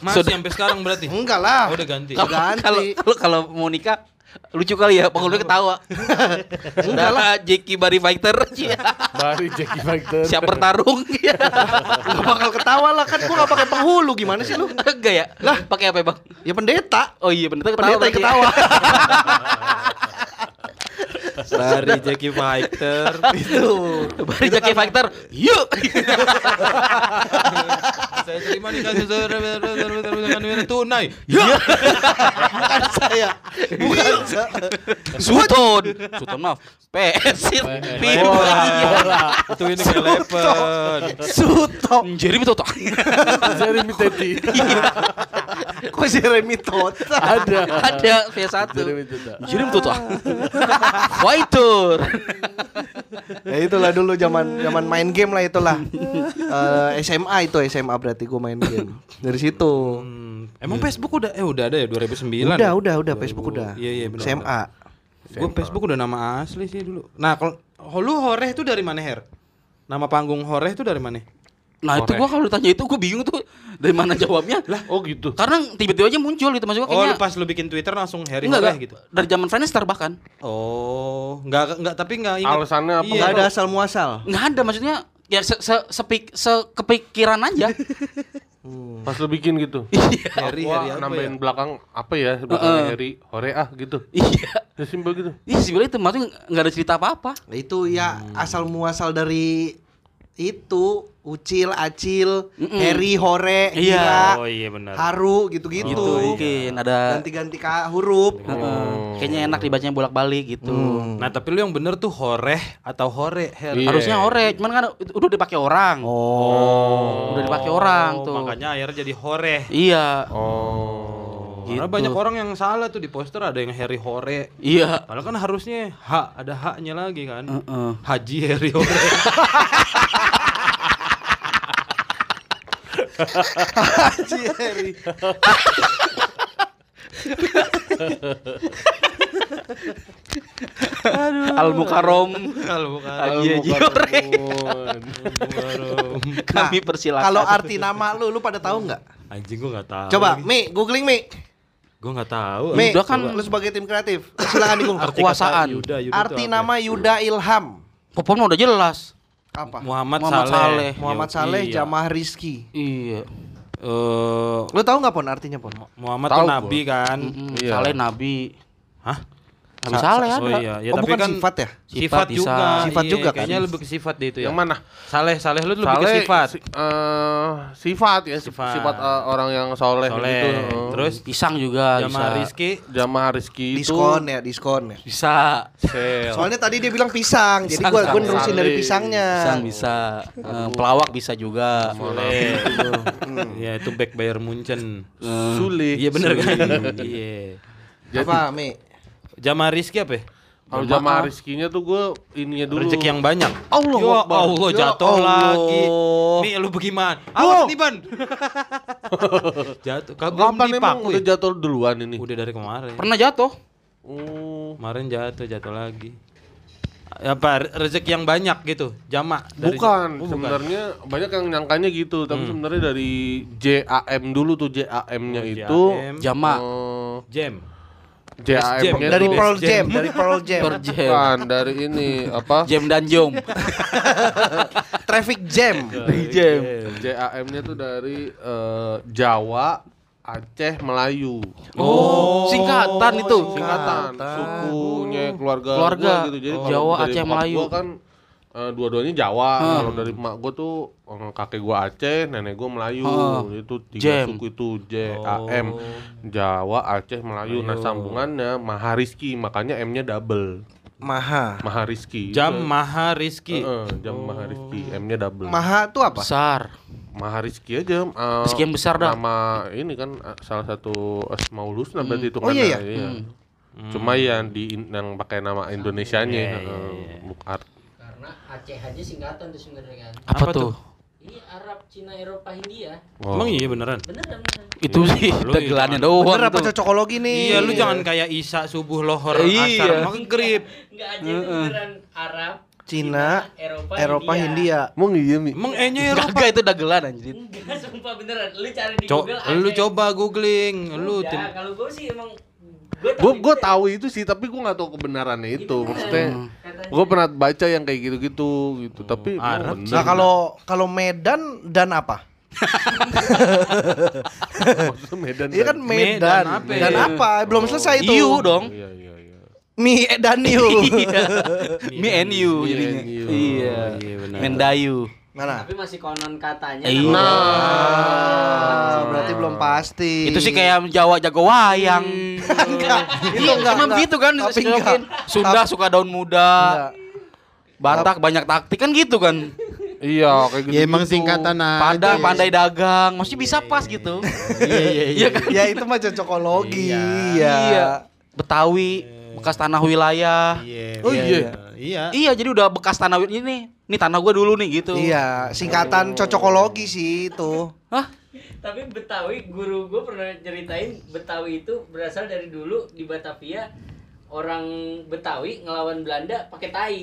Masih sampai sekarang berarti. Enggak lah. Oh, udah ganti. Kalau kalau mau nikah lucu kali ya, penghulunya ketawa. Enggak lah. Jackie Bari Fighter. Iya. Bari Jackie Fighter. Siap bertarung. Iya. Enggak bakal ketawa lah kan gue enggak pakai penghulu gimana sih lu? Enggak ya? Lah, pakai apa, Bang? Ya pendeta. Oh iya, pendeta ketawa. Pendeta yang ya. ketawa. Dari Jackie Fighter. itu. Bari Jackie Fighter. Yuk. Saya terima nih kasus dengan tunai. Bukan saya. Bukan saya. Sutton. Sutton maaf. Pim. Itu ini Eleven. Suto. Jeremy Toto. Jeremy Teti. Kok Jeremy Tota? Ada. Ada V1. Jeremy Teti. Jeremy. Fighter. ya itulah dulu zaman zaman main game lah itulah. Eh, SMA itu SMA berarti gue main game. Dari situ. Hmm, Emang Facebook udah eh udah ada ya 2009. Udah, udah, udah Facebook udah. Iya iya benar. SMA. Gue Facebook udah nama asli sih dulu. Nah, kalau lu Horeh itu dari mana, Her? Nama panggung Horeh itu dari mana? Nah itu gua kalau ditanya itu gua bingung tuh dari mana jawabnya. Lah, Oh gitu. karena tiba-tiba aja muncul gitu maksud gua Oh, lu kayaknya. pas lu bikin Twitter langsung Harry enggak, Horeh gitu. Dari zaman Friendster bahkan. Oh, enggak enggak tapi enggak ingat. Alasannya apa? Iya, Enggak ada asal muasal. Enggak ada maksudnya ya se, se, sepik, sekepikiran aja. Pas lu bikin gitu. Harry Wah, Harry apa nambahin ya? belakang apa ya? Belakang Harry, Hore ah gitu. iya. Ya simpel gitu. Iya sih itu maksudnya enggak ada cerita apa-apa. Itu ya Hmm. asal muasal dari itu Ucil, Acil, Harry, Hore, Iya. Gira, Oh iya benar. Haru gitu-gitu. Gitu mungkin ada Ganti-ganti ka huruf. Heeh. kayaknya enak dibacanya bolak-balik gitu. Nah, tapi lu yang bener tuh horeh atau hore, Her. Iya. Harusnya ore, cuman kan udah dipakai orang. Oh. Udah dipakai orang Oh, tuh. Makanya akhirnya jadi horeh. Iya. Oh. Karena Gitu. banyak orang yang salah tuh di poster ada yang Harry Hore. Iya. Padahal kan harusnya hak ada haknya lagi kan. Heeh. Haji Harry Hore. Al Mukarom. Kalau bukan Haji Haji Ore. Kami persilakan. Kalau arti nama lu, lu pada tahu nggak? anjing gua enggak tahu. Coba, Mi, googling Mi. Gua enggak tahu. Mi, Yuda kan- lu sebagai tim kreatif. Silakan. Arti kekuasaan. Yuda, Yuda Arti nama Yuda Ilham. Popon udah jelas. Apa? Muhammad, Muhammad Saleh. Saleh. Muhammad Saleh iya. Jamah Rizki. Iya. Eh, Lu tahu nggak pon artinya pon? Muhammad Tahu nabi kan. Mm, Iya. Saleh Nabi. Hah? Nabi Sa- Saleh sa- ada. Oh iya, ya, oh tapi bukan kan sifat ya? Sifat, Sifat juga. Sifat Iya, juga kan? Kayaknya lebih ke sifat deh itu ya. Yang mana? Saleh, Saleh lu lebih ke Saleh, sifat. si- eh, sifat ya, Sifat. sifat, eh, orang yang soleh, Soleh. gitu. Terus Pisang juga Jamaah bisa. Rizki Jamaah Rizki itu Diskon ya, diskon ya. Bisa. sale. Soalnya tadi dia bilang pisang, jadi gua gua nerusin dari pisangnya. Pisang bisa. Eh, pelawak bisa juga. Soleh. Ya itu back Bayern Munchen. Sulit. Iya bener kan? Iya. Apa, Mi? Jamaah Rizki apa ya? Kalau jamaah Rizkinya tuh gue ininya dulu. Rezeki yang banyak. Allah ya. Allah Ya jatuh Allah. lagi. Nih lu bagaimana? Awas nih ban. jatuh. Kapan belum emang dipaku udah ya? jatuh duluan ini? Udah dari kemarin. Pernah jatuh. Oh. Kemarin jatuh, jatuh lagi. Apa rezeki yang banyak gitu, jamak dari- Bukan, Oh, sebenarnya banyak yang nyangkanya gitu, tapi Hmm. sebenarnya dari JAM dulu tuh JAM-nya Oh, itu JAM. Jama. eh, Jam. JAM-nya Dari Pearl Jam. Jam, dari Pearl Jam. Per jam. bukan dari ini apa? Jam dan jom. Traffic Jam. jam. JAM-nya tuh dari eh, Jawa, Aceh, Melayu. Oh, singkatan itu. Singkatan sukunya keluarga, Keluarga. gua gitu. Jadi Oh. Jawa, dari Aceh, Melayu. Gua kan eh, dua-duanya Jawa. Kalau dari emak gua tuh eh, kakek gua Aceh, nenek gua Melayu. Oh. Itu tiga Jam. suku itu JAM. Jawa, Aceh, Melayu. Nah, sambungannya Mahariski, makanya M-nya double. Maha. Mahariski. Jam Maha Rizki. Heeh, jam Mahariski, M-nya double. Maha itu apa? Besar. Mahariski aja eh, Rizki yang besar dah. Nama ini kan eh, salah satu Asmaul Husna berarti itu Oh, iya ya? Cuma yang di yang pakai nama Indonesianya Iya, iya, eh, iya. art- Karena Aceh aja singkatan tuh sebenarnya kan. Apa, Apa tuh? Ini Arab, Cina, Eropa, Hindia. Oh. Emang iya beneran? Beneran beneran. Itu sih Lu dagelannya itu. doang Bener apa cocokologi nih? Iya, lu jangan kayak Isa subuh lohor Iya. asar maghrib. Enggak aja itu beneran Arab, Cina, Eropa, Eropa, Hindia. Emang iya Mi? Emang E-nya Eropa. Kagak itu dagelan anjir. Enggak, sumpah beneran. Lu cari di Co Google lu coba googling, lu Enggak, tim kalau gue sih emang gue Gue gue tahu itu sih tapi gue nggak tahu kebenarannya itu. Maksudnya gue pernah baca yang kayak gitu-gitu gitu. Tapi Arab bener. Nah, kalau kalau Medan dan apa? Maksudnya Medan. Iya kan Medan Medan. apa Dan ya? apa? Belum selesai itu. Iu dong. Iya iya iya. Mi dan Yu. Mi and you Mi jadinya. Iya. Mendayu. Mana? Tapi masih konon katanya. Iya. namanya. Ah, berarti belum pasti. Itu sih kayak Jawa jago wayang. enggak. Itu Iya, enggak. emang gitu kan enggak. Sunda suka daun muda. Enggak. Batak banyak taktik kan gitu kan. Iya kayak gitu. Ya emang singkatan aja. Padang pandai dagang, masih bisa pas gitu. Iya iya iya. kan? Ya itu mah cocokologi. Iya. Iya. Betawi, bekas tanah wilayah. Iya. Oh, iya. Iya. Iya, jadi udah bekas tanah ini. Ini tanah gua dulu nih gitu. Iya, singkatan cocokologi sih itu. Hah? Tapi Betawi, guru gue pernah ceritain Betawi itu berasal dari dulu di Batavia orang Betawi ngelawan Belanda pakai tai.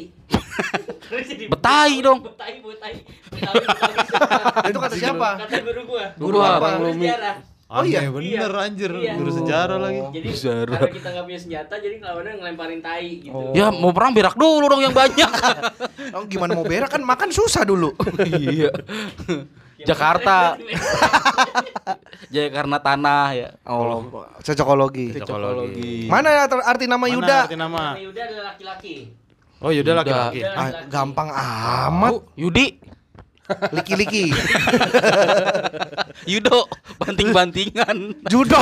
Betai dong. Betai, Betai. Betawi, Betawi. Itu kata siapa? Kata guru gua. Guru apa? Guru sejarah. Oh iya. Aneh bener Iya. anjir, Iya. guru sejarah lagi. Jadi karena kita nggak punya senjata, jadi ngelawannya ngelemparin tai gitu. Ya mau perang berak dulu dong yang banyak. Oh, gimana mau berak kan makan susah dulu. iya. Ya, Jakarta. Jaya karena tanah ya. Oh, cocokologi. Cocokologi. Mana art- arti nama Mana Yuda? arti nama? Nama Yuda adalah laki-laki. Oh Yuda laki-laki. Ah, gampang amat. Oh, Yudi, Liki-liki. Yudo, banting-bantingan. Judo.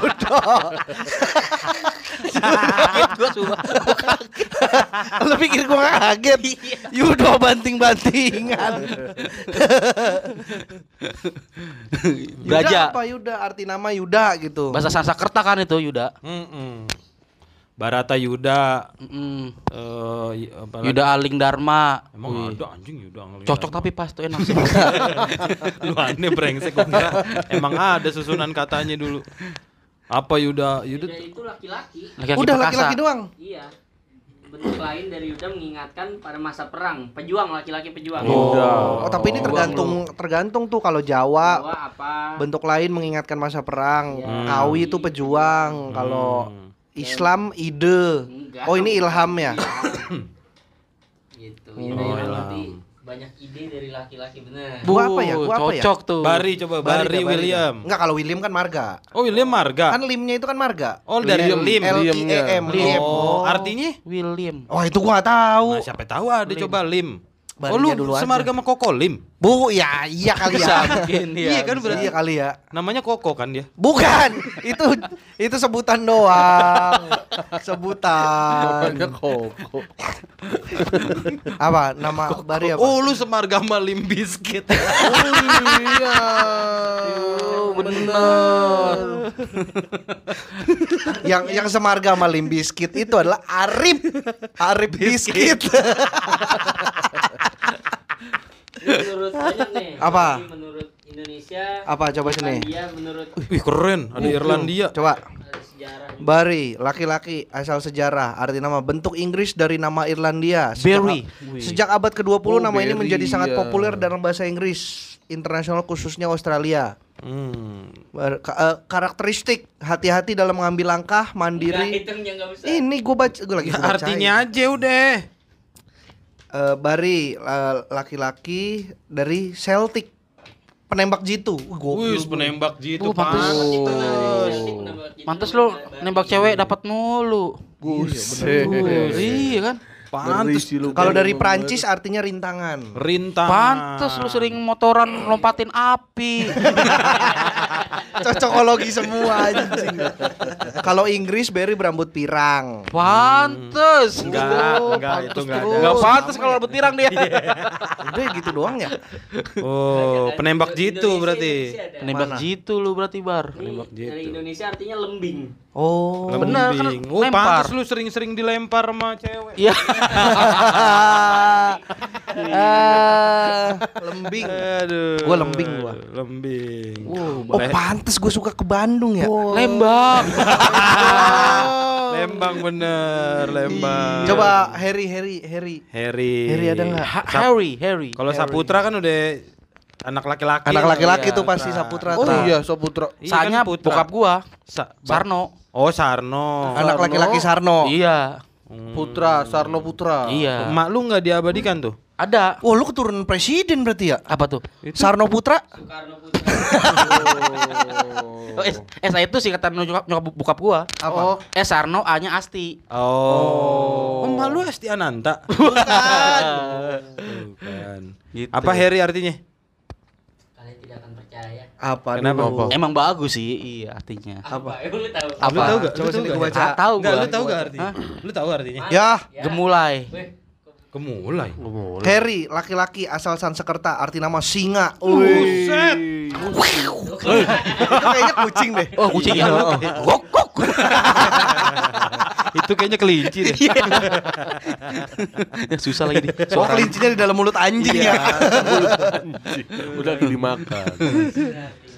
Judo. Kaget gua sumpah. Lu pikir gua nggak kaget? Yudo banting-bantingan. Braja. Yuda apa Yuda? Arti nama Yuda gitu. Bahasa Sanskerta kan itu Yuda. Mm-mm. Barata Yuda eh y- apa lagi? Yuda Aling Dharma. Emang ada anjing Yuda ngeliat. Cocok tapi pas tuh enak sih. Lu aneh brengsek kira. Emang ada susunan katanya dulu. Apa Yuda? Yuda Yuda itu laki-laki. Udah laki-laki doang. Iya. Bentuk lain dari Yuda mengingatkan pada masa perang, pejuang laki-laki pejuang. Oh, tapi ini tergantung tergantung tuh kalau Jawa Jawa apa? bentuk lain mengingatkan masa perang. Iya. Kawi itu pejuang. Kalau Islam ide. Enggak. Oh, ini ilham ya. Gitu. Yuda itu berarti banyak ide dari laki-laki bener. Gua apa ya? Gua apa ya? Cocok tuh. Bari coba Bari Bari, William. Enggak kalau William kan marga. Oh William Marga. Kan limnya itu kan marga. Oh dari Liam. Lim. L I E M. Liam. Oh, artinya? William. Oh, itu gua tahu. Nah, siapa tahu ada coba Lim. Barinya oh lu dulu aja. semarga sama Koko Lim. Bu, ya iya kali ya. mungkin ya. Iya kan berarti Iya kali ya. namanya Koko kan dia. Bukan, itu itu sebutan doang. Sebutan. Namanya Koko. Apa? Nama Bari apa? Oh lu semarga sama Lim Biscuit. iya. Oh, bener. yang yang semarga sama Limp Bizkit itu adalah Arif. Arif Biscuit. Ini menurut banyak nih. Apa? Menurut Indonesia. Apa coba sini? Irlandia menurut Wih keren, ada Irlandia. Coba. Bari, laki-laki asal sejarah, arti nama bentuk Inggris dari nama Irlandia. Sejak, Barry. sejak abad ke-20 Oh, nama ini Barry, menjadi sangat iya. populer dalam bahasa Inggris internasional khususnya Australia. Hmm. Ber- ka- eh, karakteristik hati-hati dalam mengambil langkah, Enggak, mandiri. enggak usah. Ini gue baca, gue lagi bacain. Artinya aja udah. Eh, Bari eh, laki-laki dari Celtic penembak jitu. Wih, penembak jitu Oh, pantes. pantes. Mantes lu nembak cewek dapat mulu. Buset. Uh, iya kan? Pantes. Kalau dari Prancis artinya rintangan. Rintang. Pantes lu sering motoran lompatin api. Cocokologi semua anjing. Kalau Inggris Barry berambut pirang. Pantes. Enggak, Oh, enggak, itu pantes enggak ada. Enggak pantes kalau rambut pirang dia. Udah gitu doang ya. Oh, penembak jitu berarti. Indonesia ada. Nembak Mana? jitu lu berarti bar. Penembak jitu. Dari Indonesia artinya lembing. Oh. Bener, kan Lembing. Oh, lempar. pantes lu sering-sering dilempar sama cewek. Iya. Ah, lembing. Aduh. Gua lembing gua. Lembing. Oh, pantes gue suka ke Bandung ya. Lembang. Lembang bener, Lembang. Coba Harry, Harry, Harry. Harry. Harry ada nggak? Ha- Harry, Harry. Kalau Saputra kan udah anak laki-laki. Anak laki-laki Iya, tuh pasti Tra. Saputra. Oh Tra. iya, Saputra. Iya Soalnya kan Putra. bokap gua Sa- Sarno. Oh, Sarno. Anak laki-laki Sarno. Iya. Putra, Sarno Putra. Iya. Emak lu nggak diabadikan tuh? Ada. Oh, lu keturunan presiden berarti ya? Apa tuh? Sarno Putra? Soekarno Putra. Oh, S, S itu singkatan nyokap, nyokap bokap gua. Apa? Oh, S Sarno A-nya Asti. Oh. Emak lu Esti Ananta? Bukan. Gitu. Apa Harry artinya? Kalian tidak akan percaya. Apa? Kenapa? dulu? Emang bagus sih, iya artinya. Apa? Eh, lu tahu? Apa? Lu tahu gak? Coba sini tahu gua gak? baca. Ah, tahu Enggak, gua. lu tahu gak artinya? Lu tahu artinya? Ya, Gemulai. Weh, Kemulai. Ngomong. Harry, laki-laki asal Sansekerta, arti nama singa. Buset. Itu kayaknya kucing deh. Oh, kucing ya. Gok gok. Itu kayaknya kelinci deh. Ya, susah lagi nih. Oh, kelincinya di dalam mulut anjing ya. Anjing. Udah dimakan.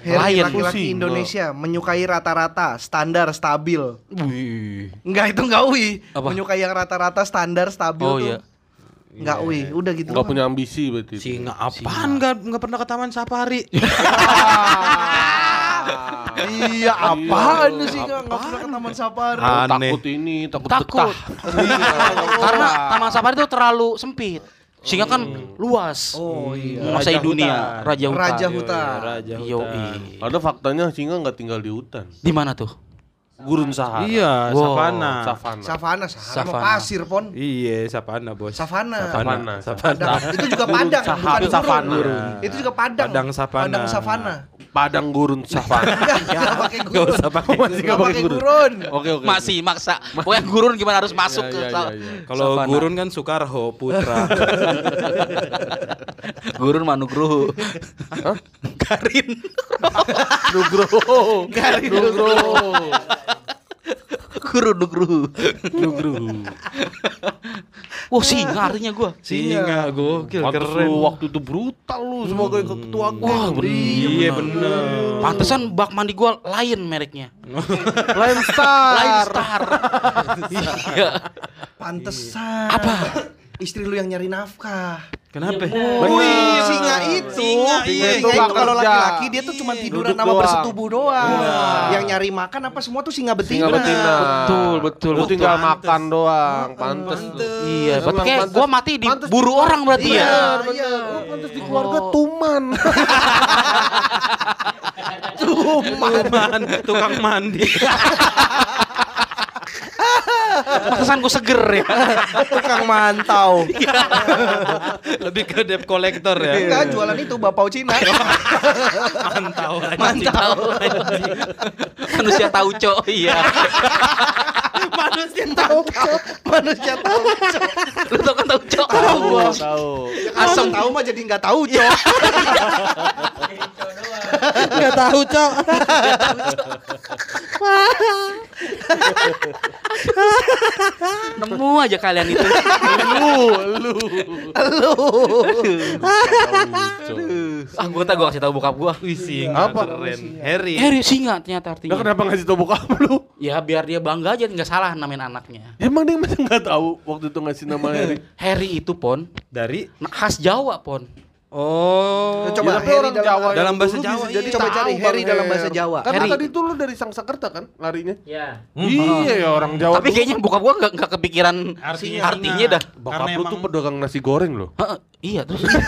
Harry, laki-laki Indonesia menyukai rata-rata, standar, stabil. Wih. Enggak, itu enggak. Apa? Menyukai yang rata-rata, standar, stabil Oh tuh. iya. Enggak ui, udah gitu. Enggak punya ambisi berarti. Singa apaan enggak enggak pernah ke taman safari? Iya, apaan sih enggak enggak pernah ke taman safari. Aneh. Takut ini, takut, Takut. betah. Karena taman safari itu terlalu sempit. Singa kan luas. Oh iya. Menguasai Raja dunia, hutan. raja hutan. Raja hutan. Raja Yo, hutan. Ada faktanya singa nggak tinggal di hutan. Di mana tuh? Gurun Sahara. Iya, Wow. savana. Savana. Savana, sama Savana. pasir, Pon. Iya, savana, Bos. Savana. Savana. Savana. Padang. Itu juga padang, bukan gurun. savana. Itu juga padang. Padang savana. Padang savana. Padang gurun savana. Gak usah pakai. Masih nggak pakai gurun. gurun. Oke oke. Masih maksa. Pokoknya gurun gimana harus masuk Iya, ke iya, iya, iya. Kalau gurun kan Soekarho Putra. gurun Manugruhu. Karin. Nugroho. Nugroho. Gurun Nugruhu. Nugroho. Wah, singa artinya gua. Singa gokil Pantes keren. lu waktu itu brutal lu sebagai ketua geng. Wah, bener. Iya bener. Pantesan bak mandi gua Lion mereknya. Lion Star. Lion Star. Iya. Pantesan. Apa? Istri lu yang nyari nafkah. Kenapa? Oh, iya, singa itu. Singa, iya. Singa Itu kalau laki-laki dia tuh cuma tiduran Duduk sama doang. bersetubuh doang. Yang nyari makan apa semua tuh singa betina. Singa betina. Betul, betul, Lu betul. tinggal Pantes. makan doang. Pantes. Iya, berarti Emang kayak pantes- gua mati di pantes buru orang berarti ya. Iya, Bener, iya. bener. Pantes di keluarga tuman. Tuman, tukang mandi. Gua seger ya. Tukang mantau. Lebih ke debt collector ya. Enggak, jualan itu bapau Cina. Mantau. Mantau. Manusia tahu cok, iya. Manusia tahu. Manusia tahu. Lu tau kan tahu cok? Tahu. Asam tahu mah jadi nggak tahu, Cok. Enggak tahu, Cok. Nemu aja kalian itu. Lu, lu. Gua tak gua kasih tahu bokap gua. Wih, singa Apa? keren. Harry. Harry singa ternyata artinya. kenapa ngasih tau bokap lu? Ya biar dia bangga aja nggak salah namain anaknya. Ya, Emang dia masih nggak tahu waktu itu ngasih nama Harry. Harry itu pon Dari nah, khas Jawa pon. Oh. Coba Ya, tapi Harry orang dalam- Jawa yang dalam bahasa dulu Jawa, bisa iya. jadi Coba cari Bang Harry dalam bahasa Jawa. Kan Harry. tadi itu lu dari Sangsakerta kan larinya? Ya. Iya ya orang Jawa. Tapi kayaknya bokap gua nggak nggak kepikiran Artinya artinya dah. Bokap Karena lu tuh pedagang nasi goreng loh. Heeh, iya terus. ya,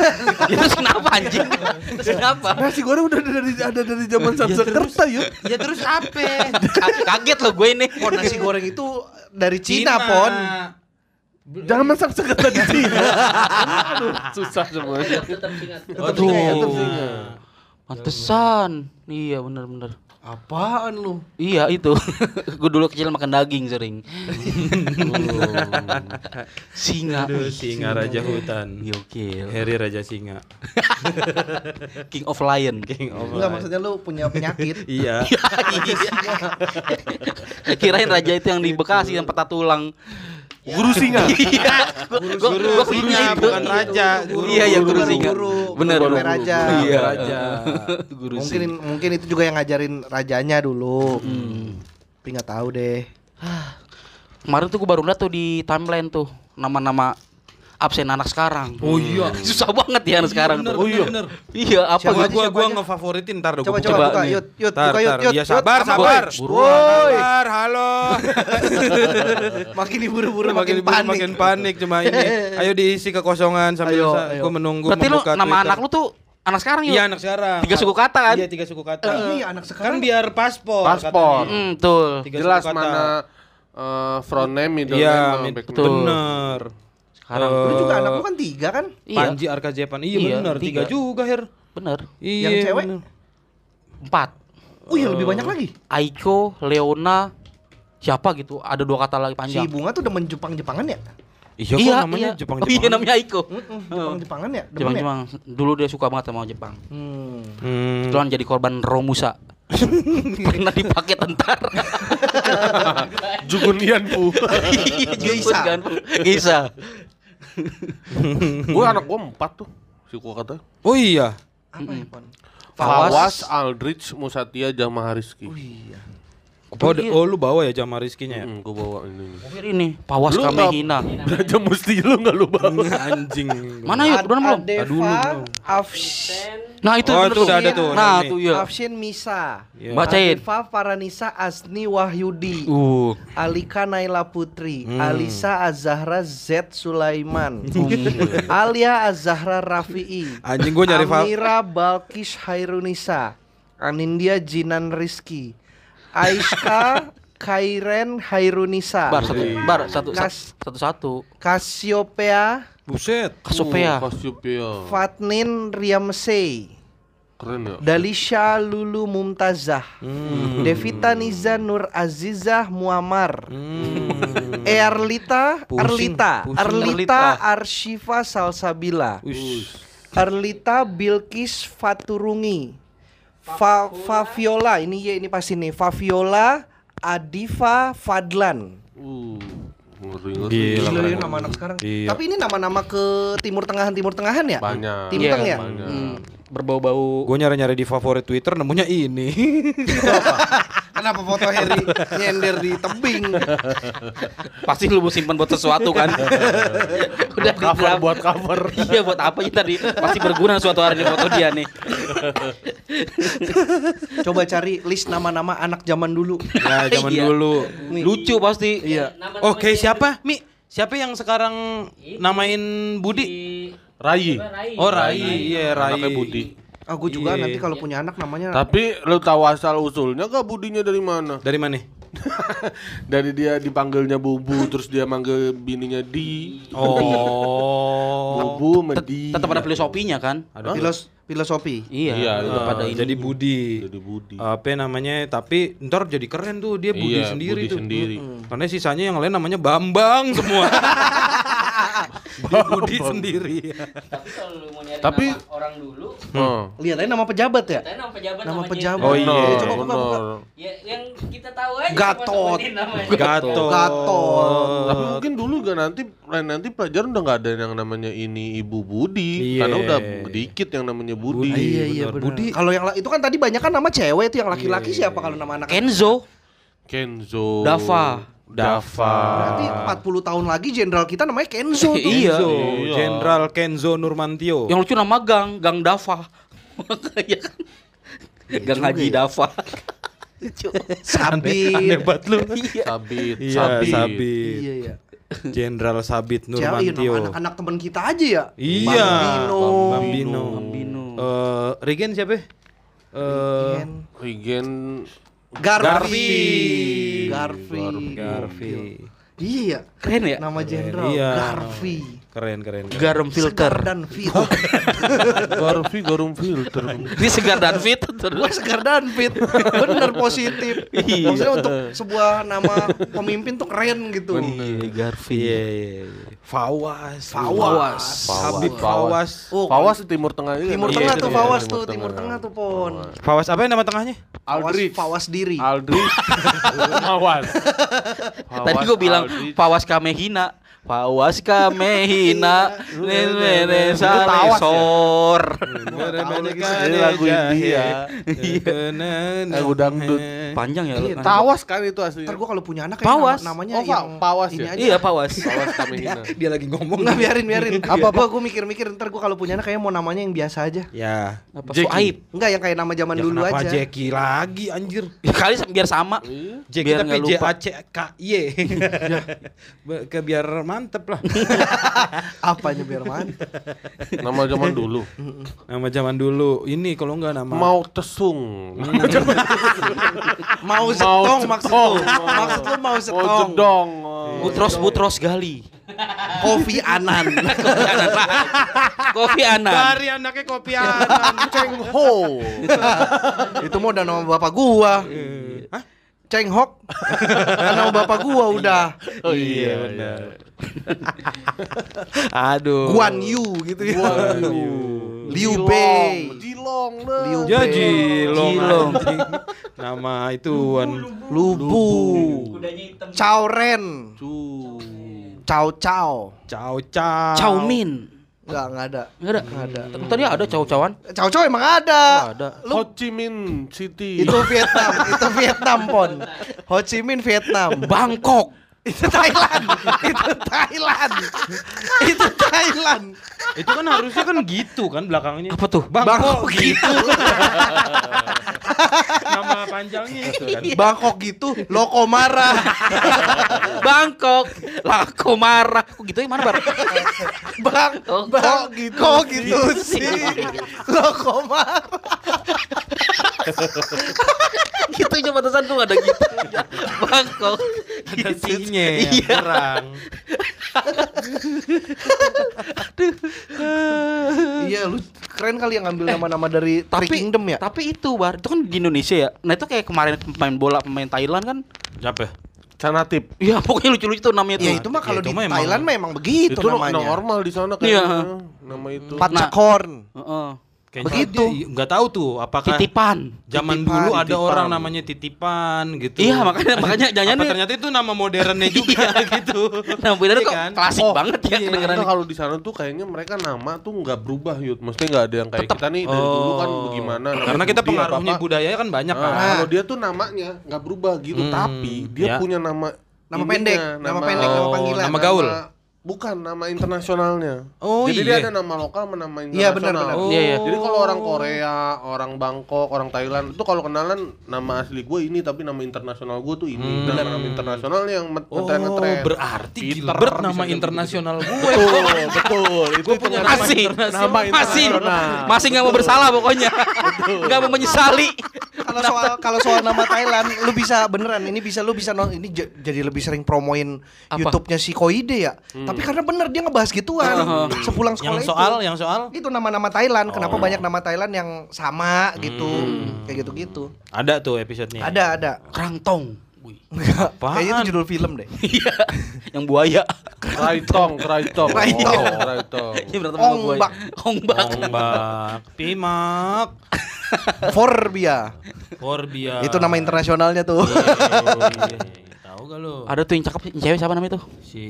terus kenapa anjing? Terus kenapa? Nasi goreng udah dari ada dari zaman Sangsakerta yuk. Ya terus apa? Ka- Kaget loh gue ini. Pon nasi goreng itu dari Cina, Pon. Jangan masang Sangsakerta di sini. Aduh, susah semuanya. Tetap ingat. Tetap. Pantesan. Iya bener-bener. Apaan lu? Iya itu. gue dulu kecil makan daging sering. Singa. Aduh, singa raja hutan. Gokil. Harry raja singa. King of Lion. King of Enggak Life. maksudnya lu punya penyakit. Iya. Iya. Kirain raja itu yang di Bekasi yang patah tulang. Guru singa. Iya. Guru singa bukan raja. Guru. Iya, iya guru Guru, singa. guru. Bener. Guru raja. Iya. Raja. Guru mungkin singa. mungkin itu juga yang ngajarin rajanya dulu. Hmm. Tapi nggak tahu deh. Kemarin tuh gue baru liat tuh di timeline tuh nama-nama absen anak sekarang. Oh iya. Susah banget ya anak sekarang tuh. Oh iya. Bener. Iya, apa Siapa Gua gua gua ngefavoritin ntar dong. Coba coba buka. yut yut Tar, buka yut tar. yut. Ya yut. sabar, sabar. Buruan, sabar. Halo. Makin diburu-buru makin panik. makin panik cuma ini. Ayo diisi kekosongan sambil Ayo, sa- ayo. gua menunggu Berarti lu membuka nama Twitter. anak lu tuh anak sekarang ya? Iya anak sekarang. Tiga suku kata kan? Iya tiga suku kata. Eh, iya, anak sekarang. Kan biar paspor. Paspor. Hmm, betul. Tiga Jelas mana eh, front name, middle Iya, name, back name. betul. bener. Sekarang Eh, Lu juga anak lu kan tiga kan? Iya, Panji Arka Jepan. Iya, Iya, bener, tiga. tiga. juga, Her. bener. Iya. Yang cewek? bener. Empat. Oh iya lebih banyak lagi. Aiko, Leona, siapa gitu? Ada dua kata lagi Si panjang. bunga tuh demen Jepang-Jepangan ya? Iya, kok namanya Jepang Oh, iya namanya Aiko. Jepang-Jepangan ya? Demen Jepang ya? Jepang. Dulu dia suka banget sama Jepang. Hmm. Hmm. Kebetulan jadi korban Romusa. Pernah dipakai tentara. Jugunian bu. Iya, jemput kan. Geisha. gue anak gue empat tuh. Suku kata. Oh iya. Apa ya, Pon? Fawas, Aldrich, Musatia, Jamaah Rizky. iya. Oh, oh lu bawa ya jama rizkinya ya? Hmm, gue bawa ini. Kira ini Pawas Lu kami hina. Raja Musti lu nggak lu bawa. Anjing. Mana yuk? Udah belum? Adeva, dulu Nah itu Oh, itu udah ada tuh, Nah ini. tuh ya. Afshin Misa. Iya. Bacain. Adeva Faranisa Asni Wahyudi. Uh. Alika Naila Putri, Hmm. Alisa Azahra Z Sulaiman, Alia Azahra Rafi'i, Anjing gua nyari fa- Amira Balkis Hairunisa, Anindya Jinan Rizki, Aiska Kairen Hairunisa, Bar satu, bar satu, Kas- satu satu. Kasiopea Buset. Kasopea. Kasiopea. Fatnin Riamsei, Keren ya. Dalisha Lulu Mumtazah. Hmm. Devita Niza Nur Azizah Muammar. Hmm. Erlita, Pusing, Erlita, pusing. Erlita Arshifa Salsabila. Ush. Erlita Bilkis Faturungi. Fa Faviola, ini ya ini pasti nih. Faviola Adifa Fadlan. Uh, ngeri ngeri. Gila, Gila keren. ya nama anak sekarang. Iya. Tapi ini nama-nama ke timur tengahan timur tengahan ya? Banyak. Timur Teng ya? Banyak. Hmm, berbau-bau Gue nyari-nyari di favorit Twitter nemunya ini. Kenapa foto Harry nyender di tebing? pasti lu mau simpan buat sesuatu kan. Udah di Cover draft. buat cover. Iya buat apa ya tadi? Pasti berguna suatu hari di foto dia nih. Coba cari list nama-nama anak zaman dulu. ya zaman Iya. dulu. Lucu pasti. Iya. Oke, dia siapa? Mi, siapa yang sekarang namain Budi? di- Rai. Siapa? Rai. Oh, Rai. Iya, Rai. Anaknya Budi. Aku juga Iya. nanti kalau punya anak namanya Tapi lu tahu asal usulnya gak Budinya dari mana? Dari mana? dari dia dipanggilnya Bubu terus dia manggil bininya Di. Oh. Bubu sama Di. Tetap ada filosofinya kan? filos filosofi. Iya, Iya, tetap Ah, ada ini. jadi Budi. Jadi Budi. Apa namanya? Tapi ntar jadi keren tuh dia Budi Iya, sendiri Budi tuh. sendiri. Mm-mm. Karena sisanya yang lain namanya Bambang semua. Budi sendiri. Tapi kalau lu mau nyari Tapi- nama orang dulu, Oh. Lihat aja nama pejabat ya. nama pejabat Nama namanya- pejabat. Oh, iya. Coba buka buka. Ya yang kita tahu aja Gatot. Gatot. Gatot. Tapi mungkin dulu gak nanti nanti pelajaran udah nggak ada yang namanya ini Ibu Budi Iya. karena udah dikit yang namanya Budi. Budi. iya iya benar. Budi. Kalau yang itu kan tadi banyak kan nama cewek itu yang laki-laki siapa kalau nama anak? Kenzo. Kenzo. Dava. Dava. Berarti 40 tahun lagi jenderal kita namanya Kenzo tuh. Iya. Iya. Jenderal Kenzo Nurmantio. Yang lucu nama Gang, Gang Dava. Iya kan? Gang juga Haji ya. Dava. Lucu. Sabit. Aneh banget lu. Sabit. Iya, Sabit. Sabit. Iya iya. Jenderal Sabit iya, nama Nurmantio. anak-anak teman kita aja ya? Iya. Bambino. Bambino. Bambino. Eh, Regen siapa? Eh, Ken. Regen Garfi. Garfi. Garfi. Garfi. Iya. Keren ya? Nama jenderal Iya. Garfi. Keren keren. keren. Garam filter. Segar dan fit. Garfi Garum Filter. Dia segar dan fit Gue terus. segar dan fit. Bener positif. Iya. Maksudnya untuk sebuah nama pemimpin tuh keren gitu. Iya, Garfi. Iya iya. iya. Fawas. Fawas. Habib Fawas. Fawas. Oh, Fawas Timur Tengah ini. Timur Tengah tuh Fawas Timur tuh, Timur Tengah tuh Pon. Fawas apa yang nama tengahnya? Aldrich. Fawas diri. Aldrich. Fawas. Tadi gue bilang. Pawas Kamehina. Pawas Kamehina. Nene Itu tawas ya? sor. Ini lagu India. Lagu dangdut. Panjang ya lu. Iya, Tawas kan itu aslinya. Ntar gue kalau punya anak Pawas. nama- namanya Oh, Pak, yang Pawas ini ya? aja. Iya, Pawas. Tawas kami hina. Dia lagi ngomong. Enggak biarin biarin. Apa apa gue mikir-mikir ntar gue kalau punya anak kayak mau namanya yang biasa aja. Ya. Apa. Suaib? Enggak yang kayak nama zaman Ya dulu kenapa aja. Jackie lagi anjir. Ya kali biar sama. Iya. Jackie Biar tapi nggak J. A C K Y. Be- Ke biar mantep lah. Apanya biar mana? Nama zaman dulu. Nama zaman dulu. Ini kalau enggak nama Mau tesung. Mau Mau setong maksud lu. Maksud lu mau Mau setong. jedong. Butros Butros Gali. Kopi Anan. Kopi Anan. Dari anaknya kopianan. Ceng Ho. Itu mau udah nama bapak gua. Hah? Ceng Hok. Kan nama bapak gua udah. Oh iya benar. Aduh. Guan Yu gitu ya. Waduh. Liu Jilong. Bei. Jilong. Liu Ya Bei. Jilong. Jilong. Nama ituan. Lubu. Kudanya hitam. Cao Ren. Cu. Cao Cao. Cao Cao. Chow Min. Enggak, enggak ada. Enggak ada. Enggak ada. Tadi ada caw-cawan. Cao Cao emang ada. Ada. Ho Chi Minh City. Itu Vietnam, itu Vietnam pon. Ho Chi Minh Vietnam. Bangkok. Itu Thailand. itu Thailand. itu Thailand. Itu kan harusnya kan gitu kan belakangnya. Apa tuh? Bangkok gitu. Nama panjangnya itu kan. Bangkok gitu, Lokomara. Bangkok. Lako marah. Kok gitu ya mana bar? Bang, Oh, bang, gitu, kok gitu sih? Lokomara. gitu aja batasan tuh ada gitu. Bangkok. Ada sinye Iya. kurang. iya, lu keren kali yang ngambil nama-nama dari tapi Kingdom ya. tapi itu bar itu kan di Indonesia ya nah itu kayak kemarin pemain bola pemain Thailand kan Siapa? Canatip. Iya pokoknya lucu-lucu tuh namanya tuh Ya itu mah kalau itu di Thailand mah emang begitu Itu namanya. normal di sana Iya. kayaknya. Nama itu. Pacakorn. Heeh. Kayaknya Begitu. nggak tahu tuh apakah titipan zaman Titipan, dulu ada titipan. orang namanya titipan gitu. iya makanya makanya jangan Apa ternyata itu nama modernnya juga gitu. nah bener Iya kok kan? klasik Oh, banget ya iya, kedengeran kalau di sana tuh kayaknya mereka nama tuh nggak berubah yud maksudnya nggak ada yang kayak kita nih dari dulu kan Oh. bagaimana nama Karena kita Budi, pengaruhnya apa-apa. budaya kan banyak Nah, kan. kalau dia tuh namanya nggak berubah gitu Hmm, tapi dia ya. punya nama Nama ininya, pendek, nama pendek, nama Oh, panggilan. nama gaul. Bukan nama internasionalnya. Oh, jadi iya. dia ada nama lokal sama nama Iya, benar, internasional. benar. Iya, iya. jadi kalau orang Korea orang Bangkok orang Thailand itu kalau kenalan nama asli gue ini tapi nama internasional gue tuh ini. Dan nama internasional yang Oh, ngetren ngetren. berarti Peter Gilbert nama internasional gue. betul betul. Itu punya hitungan- masih nama masih. internasional. Masih nggak mau bersalah pokoknya. Nggak mau menyesali. Kalau soal kalau soal nama Thailand, lu bisa beneran ini bisa lu bisa ini jadi lebih sering promoin? YouTube-nya si Koide ya. Tapi karena bener dia ngebahas gituan sepulang sekolah Yang itu. soal, yang soal itu nama-nama Thailand. Kenapa banyak nama Thailand yang sama gitu? Kayak gitu-gitu. ada tuh episodenya. Ada ada. kerangtong Wih. Apaan? Kayaknya itu judul film deh. iya yang buaya Kraitong, Kraitong, Kraitong. Oh, Kraitong. Ini berantem sama buaya Ongbak. ongbak Ombak, pimak, Forbia. Forbia. Itu nama internasionalnya tuh. Iya, Tahu gak lu? ada tuh yang cakep yang cewek siapa namanya tuh Si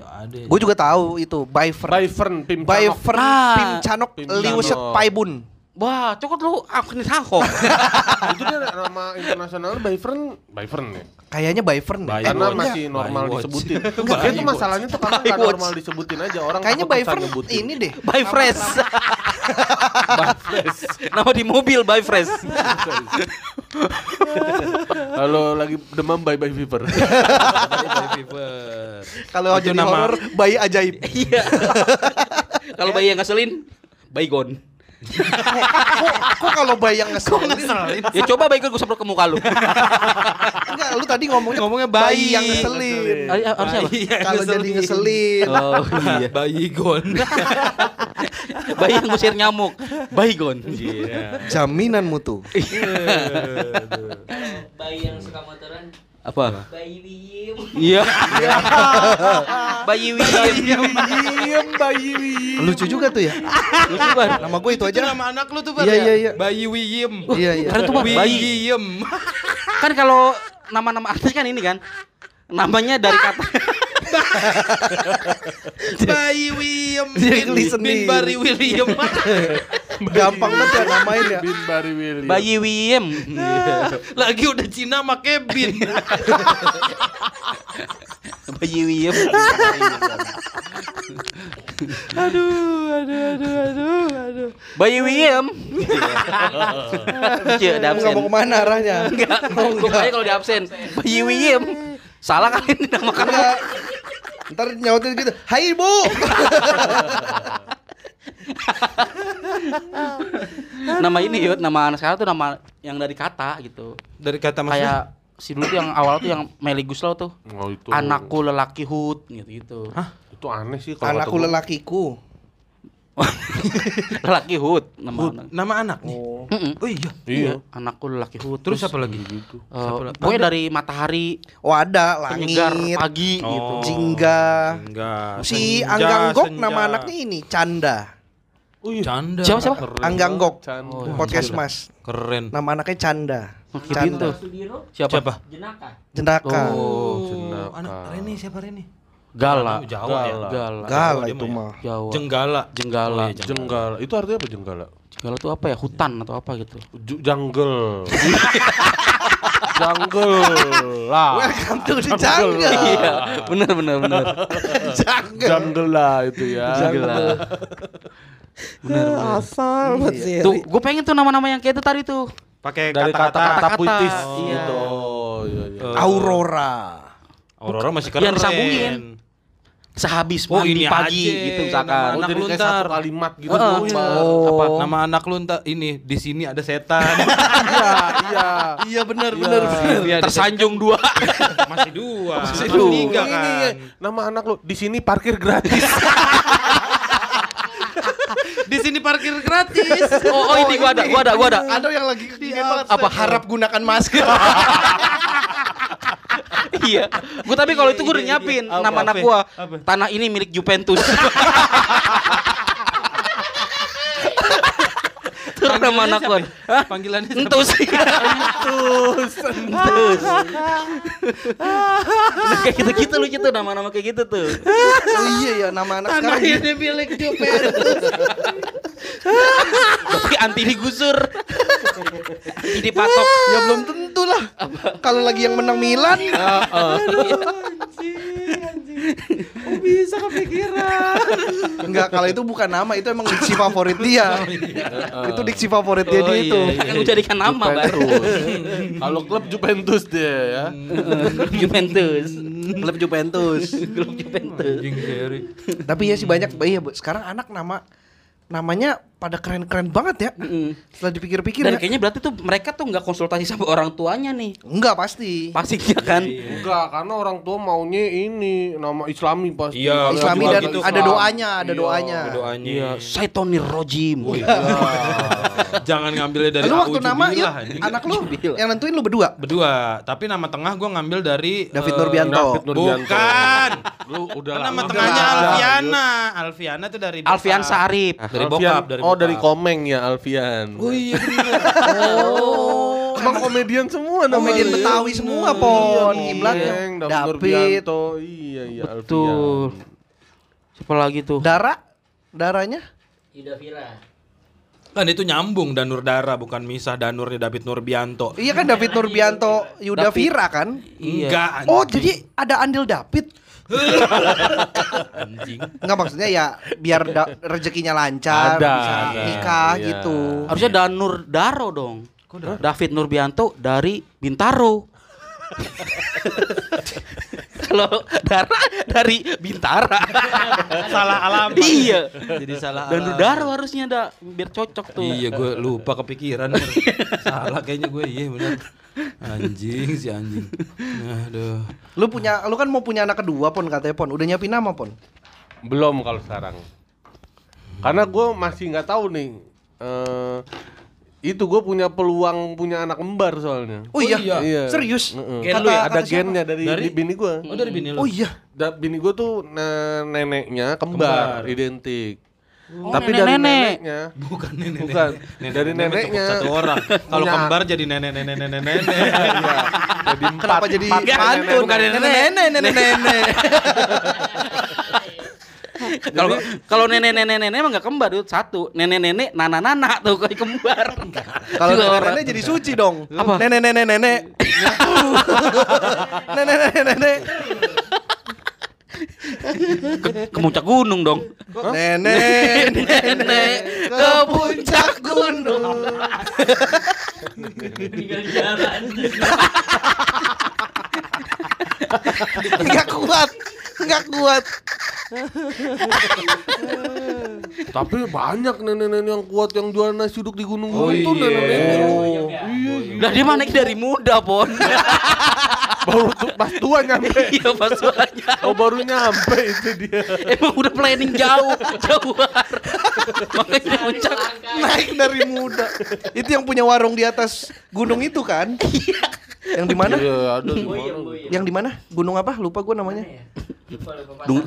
ada. Gue juga tahu itu Byfern. Byfern, Pim Canok. Byfern Ah. Pim Canok Pim Liuset Canok. Paibun. wah cokot lu aku nih sahok itu dia nama internasional Byfern, Byfern ya. Kayaknya Byfern deh. By Karena Watch. masih normal By disebutin. Dia itu masalahnya tuh karena By nggak Watch. normal disebutin aja orang. Kayaknya Byfern ini deh. by fresh nama di mobil by fresh Kalau lagi demam bye bye fever. By Fever. Kalau jadi nama- horor bayi ajaib. iya kalau bayi yang ngeselin baygon kok, kok kalau bayi yang ngeselin? ya coba baygon gue semprot ke muka lu Enggak, lu tadi ngomongnya Ngomongnya bayi bayi. yang ngeselin. Ah, harusnya apa? Bayi yang Kalau jadi ngeselin. oh iya Bayi gon. bayi yang ngusir nyamuk baygon Iya. Jaminan mutu. bayi yang suka motoran apa bayi Wiyim iya bayi Wiyim Diem bayi. Lucu juga tuh ya. lucu banget Nama gue itu Itu aja. nama anak lu tuh, Bar, Iya, ya? iya, iya. Bayi Wiyim. Iya iya. Keren tuh bayi Wiyim. kan kalau nama-nama artis kan ini kan namanya dari kata Bayi. Jadi Bin-. Bin Bari William. Gampang banget ya namain ya. Bin Bari William. bayi Wiem Lagi udah Cina make bin. bayi Wiem aduh, aduh, aduh, aduh, aduh. bayi Wiem Cie, ada Enggak absen mau ke mana arahnya? enggak kayaknya kalau di absen bayi Wiem salah kali ini nama kamu Enggak. Ntar nyautin gitu. Hai ibu. nama ini yuk nama anak sekarang tuh nama yang dari kata gitu Dari kata maksudnya. kayak si dulu tuh yang awal tuh yang Meli Guslau tuh Oh, itu. anakku lelaki hut gitu gitu Itu aneh sih kalau Anakku lelakiku. lelaki hut nama anak Nama anak nih. Oh. Oh iya. Iya. anakku lelaki hut Terus apa lagi? Gitu. Eh, Siapa lagi? pokoknya dari matahari Oh ada penyegar langit. pagi gitu Oh. Jingga. Enggak. Si Senja, Anggang Gok senja. nama anaknya ini Canda. Oh iya. Canda. Siapa, siapa? Keren Anggang banget, Gok. Chan. Oh, Podcast Canda. Mas. Keren. Nama anaknya Canda. Oh, gitu. Sudiro siapa, Siapa? jenaka Jendaka. Oh, jenaka. anak Reni siapa Reni? Gala Jawa ya. Gala. Gala Gala dia itu mah ya. mah. Jawa Jenggala. Jenggala Oh, iya, Jenggala. Itu artinya apa jenggala? Jenggala tuh apa ya hutan atau apa gitu Ju- jungle. jungle lah. Welcome to the jungle. iya bener bener bener jungle. Jungle lah itu ya. Gila. Asal buat sih. tuh gue pengen tuh nama-nama yang kayak itu tadi tuh Pakai kata-kata. kata-kata Kata-kata. puitis Oh. gitu. Oh, iya iya. Aurora. Aurora masih keren. Yang disambungin. Sehabis Oh, mandi ini pagi aja, gitu nama Oh, misalkan anak jadi lu satu kalimat gitu. Tuh. Oh. Apa? Nama anak lu ntar ini di sini ada setan. Iya, iya. Iya benar benar benar. Iya, tersanjung dua. Masih dua. Masih Masih dua. tiga Ini kan. nama anak lu di sini parkir gratis. Di sini parkir gratis. Oh, oh ini gua ada, gua ada, gua ada. Ada yang lagi di Apa? harap gunakan masker. Iya. Gua tapi kalau itu gua udah nyiapin Apa? nama anak Apa? Apa? Tanah ini milik Juventus. Itu nama anak gua. Hah? Panggilannya siapa? Entus. Entus. Entus. Kayak gitu-gitu lucu tuh nama-nama kayak gitu tuh. oh iya ya nama anak sekarang. ini milik Juventus. Tapi anti digusur. Jadi patok. Ya belum tentu lah. Kalau lagi yang menang Milan. Oh bisa kepikiran. Enggak, kalau itu bukan nama, itu emang diksi favorit dia. itu diksi favorit dia Oh, dia itu. iya, Kan jadikan nama baru. Kalau klub Juventus dia ya. Juventus. Klub Juventus. Klub Juventus. Anjing. Tapi ya sih banyak, iya Bu. sekarang anak nama namanya pada keren-keren banget ya. Mm. Setelah dipikir-pikir Dan ya. kayaknya berarti tuh mereka tuh nggak konsultasi sama orang tuanya nih. Enggak pasti. Pasti iya kan? Enggak, karena orang tua maunya ini nama Islami pasti. Iya, Islami juga dan gitu, ada doanya, ada Iya. doanya. Doanya. Iya, Saitonir Rojim. Jangan ngambilnya dari Lu waktu nama anjing. anak lu yang nentuin lu berdua. Berdua, tapi nama tengah gua ngambil dari David eh, Nurbianto. David Nurbianto. Bukan. Lu udah lama nama tengahnya. Alfiana. Alfiana tuh dari. Alfian Sarip. Dari bokap, dari Oh, dari. Komeng ya Alfian. Oh iya Oh, emang komedian semua namanya. Komedian Betawi semua, Pon. Iya, Kiblatnya. Komeng, David. Nurbianto. Iya, iya Betul. Alfian. Siapa lagi tuh? Dara? Daranya? Ida Vira. Kan itu nyambung Danur Dara bukan misah Danurnya David Nurbianto. Iya kan David Nurbianto Yuda. Vira kan? Iya. Enggak. Oh, jadi ada andil David. anjing. Enggak maksudnya ya biar da- rezekinya lancar, Ada, bisa ada. nikah Iya. gitu. Harusnya Danur Daro dong. David Nurbianto dari Bintaro. Kalau Dara dari Bintara. Salah alamat. iya. Jadi salah Danur alamat. Daro harusnya ada biar cocok tuh. Iya gue lupa kepikiran. Salah kayaknya gue iya benar. Anjing si anjing. Aduh. Lu punya lu kan mau punya anak kedua pon katanya pon. Udah nyiapin nama pon. Belum kalau sekarang. Karena gue masih nggak tahu nih. eh itu gue punya peluang punya anak kembar soalnya. Oh, iya. Iya. Serius? Heeh. Gen Kata- lu ya? Ada kata siapa? gennya dari, Dari? bini gue. Oh dari bini lu. Oh iya. Da, bini gue tuh ne- neneknya kembar, Kembar. identik. Oh, Tapi dari nenek-nenek. neneknya Bukan nenek. Bukan. Nenek, Dari nenek neneknya. satu orang. Kalau kembar jadi nenek nenek nenek nenek. Iya. Jadi empat. Kenapa jadi empat pantun? bukan Nenek nenek. nenek nenek nenek. Kalau kalau nenek-nenek nenek emang enggak kembar tuh satu. Nenek-nenek nana-nana tuh kayak kembar. Kalau Dua nenek orang. nenek jadi suci dong. Apa? Nenek nenek nenek. Nenek nenek nenek. ke, ke puncak gunung dong. Nenek nenek ke puncak gunung. Tinggal jalan. Enggak kuat. Enggak kuat. Tapi banyak nenek-nenek yang kuat yang jualan nasi uduk di gunung Oh, itu iya. nenek-nenek. Oh. Lah dia mana dari muda, Pon. Baru tuh pas tua nyampe. Iya pas suaranya. Oh baru nyampe itu dia. Emang udah planning jauh, jauh banget. Makanya puncak. Naik dari muda. Itu yang punya warung di atas gunung itu kan? Yang di mana? Iya, ada di mana. Yang di mana? Gunung apa? Lupa gua namanya. Ya. Dung-.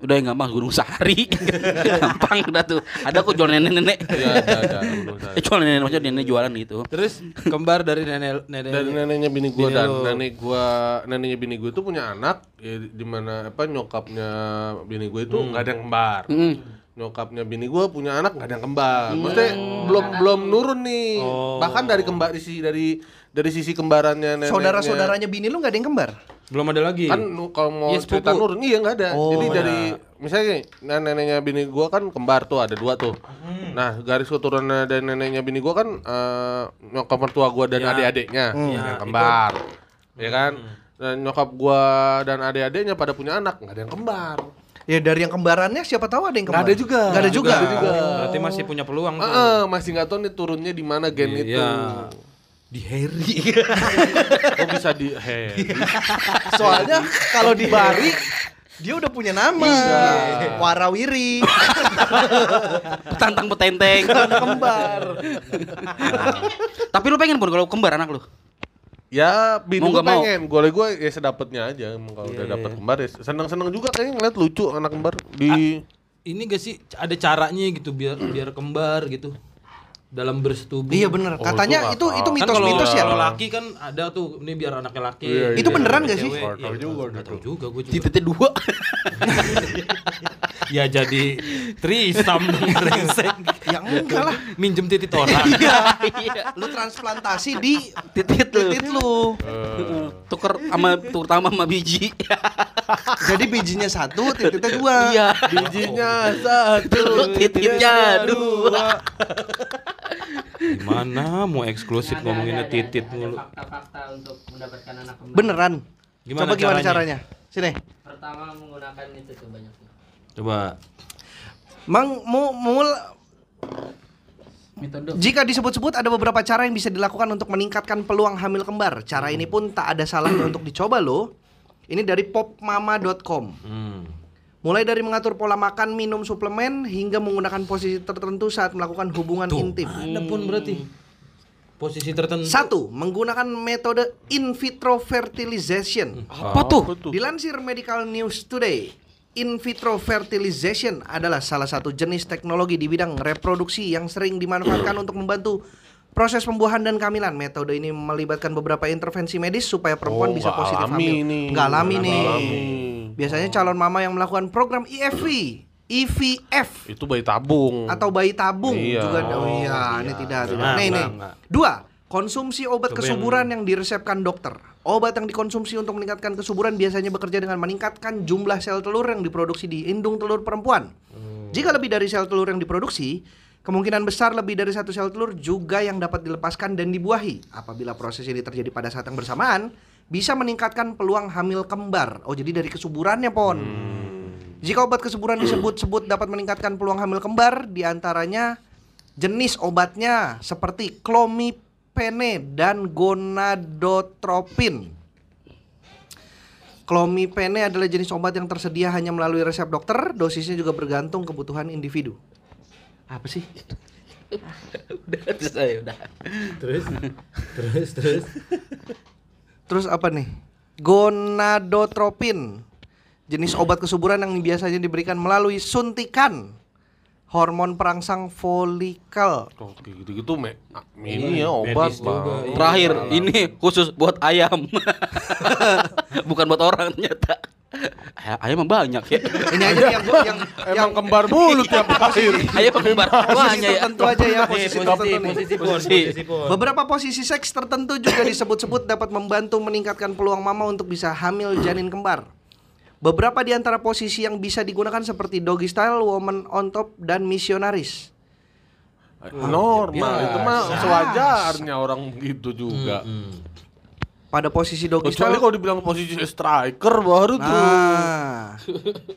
Udah gampang Gunung Sahari. gampang udah tuh. Ada kok jual nenek-nenek. Iya, ada, ada. Gunung Sari. Eh jual nenek maksudnya nenek jualan gitu. Terus kembar dari nenek nenek. dari neneknya bini gua Bini dan lu. nenek gua neneknya bini gua itu punya anak ya, di mana apa nyokapnya bini gua itu nggak ada yang kembar Mm. Nyokapnya bini gua punya anak nggak ada yang kembar maksudnya belum belum nurun nih. Bahkan dari kembar sisi dari dari sisi kembarannya neneknya. Saudara-saudaranya bini lu nggak ada yang kembar? Belum ada lagi. kan kalau mau Iya, cerita sepupu. nurun iya nggak ada. Oh, jadi nggak dari misalnya nah, neneknya bini gua kan kembar tuh ada dua tuh. Nah garis keturunan dari neneknya bini gua kan eh, nyokap mertua gua dan Ya. adik-adiknya Ya, yang kembar ya kan? Dan nyokap gua dan adik-adiknya pada punya anak nggak ada yang kembar Ya dari yang kembarannya siapa tahu ada yang kembar. ada juga. Nggak ada juga. Nggak ada juga. Berarti masih punya peluang tuh. Heeh, masih nggak tahu nih turunnya di mana gen itu Iya. Di Harry. kok bisa di Harry Soalnya kalau di Bari Dia udah punya nama. Iya. Warawiri. Tantang petenteng. Anak kembar. Tapi lu pengen pun kalau kembar anak lu. Ya, bini gue pengen. Gue gue ya sedapetnya aja. Emang kalau udah dapet kembar ya seneng-seneng juga kayaknya ngeliat lucu anak kembar di Ini gak sih ada caranya gitu biar biar kembar gitu dalam bersetubuh. Iya bener. Oh, Katanya itu itu itu Kan mitos-mitos ya. kalau laki kan ada tuh ini biar anaknya laki. Iya, Itu iya. beneran gak sih? Cewek, Nggak tahu iya, juga nggak gitu. tahu juga gue juga. Titiknya dua. ya jadi trisam dong brengsek. Ya enggak lah. Minjem titik orang. Iya. Lu transplantasi di Titit lu. titit lu. Tuker sama terutama sama biji. Jadi bijinya satu, tititnya dua. Iya. bijinya satu, Tititnya dua. Gimana mau eksklusif Ada, ngomonginnya ada, titit ada mulu. Fakta-fakta untuk mendapatkan anak kembar. Beneran. Gimana Coba gimana caranya? caranya? Sini. Pertama menggunakan itu tuh banyak. Coba. Mang mau mul Metode. Jika disebut-sebut ada beberapa cara yang bisa dilakukan untuk meningkatkan peluang hamil kembar. Cara ini pun tak ada salahnya untuk dicoba loh. Ini dari popmama.com. Hmm. Mulai dari mengatur pola makan, minum suplemen hingga menggunakan posisi tertentu saat melakukan hubungan Tuh, intim. ada pun berarti posisi tertentu. Satu, menggunakan metode in vitro fertilization. Apa tuh? Dilansir Medical News Today, in vitro fertilization adalah salah satu jenis teknologi di bidang reproduksi yang sering dimanfaatkan untuk membantu proses pembuahan dan kehamilan. Metode ini melibatkan beberapa intervensi medis supaya perempuan Oh, bisa positif hamil. nih. Nggak alami Nggak nih. alami. Biasanya calon mama yang melakukan program IFV, IVF Itu bayi tabung. atau bayi tabung Iya. juga oh, Oh, iya, ini tidak tidak. Nggak, Nah, ini. Dua, konsumsi obat Coba kesuburan yang... diresepkan dokter. Obat yang dikonsumsi untuk meningkatkan kesuburan biasanya bekerja dengan meningkatkan jumlah sel telur yang diproduksi di indung telur perempuan. Jika lebih dari sel telur yang diproduksi, kemungkinan besar lebih dari satu sel telur juga yang dapat dilepaskan dan dibuahi. Apabila proses ini terjadi pada saat yang bersamaan, bisa meningkatkan peluang hamil kembar. Oh, jadi dari kesuburannya, Pon. Jika obat kesuburan disebut-sebut dapat meningkatkan peluang hamil kembar, di antaranya jenis obatnya seperti clomipene dan gonadotropin. Clomipene adalah jenis obat yang tersedia hanya melalui resep dokter, dosisnya juga bergantung kebutuhan individu. Apa sih? Udah, terus aja udah. Terus terus terus. Terus apa nih? Gonadotropin. Jenis obat kesuburan yang biasanya diberikan melalui suntikan hormon perangsang folikel. Oh, gitu-gitu me ini ya obat, iya. Terakhir ini khusus buat ayam. Bukan buat orang ternyata. Ay- Ayam mah banyak ya. Ini aja yang yang yang kembar mulu tiap akhir. Ayam kembar posisi banyak ya. tertentu aja ya posisi posisi tertentu posisi Posisi. Beberapa posisi seks tertentu juga disebut-sebut dapat membantu meningkatkan peluang mama untuk bisa hamil janin kembar. Beberapa di antara posisi yang bisa digunakan seperti doggy style, woman on top, dan misionaris. Normal, itu mah sewajarnya orang gitu juga. Pada posisi doggy Kecuali style, kalau dibilang posisi striker baru tuh. nah,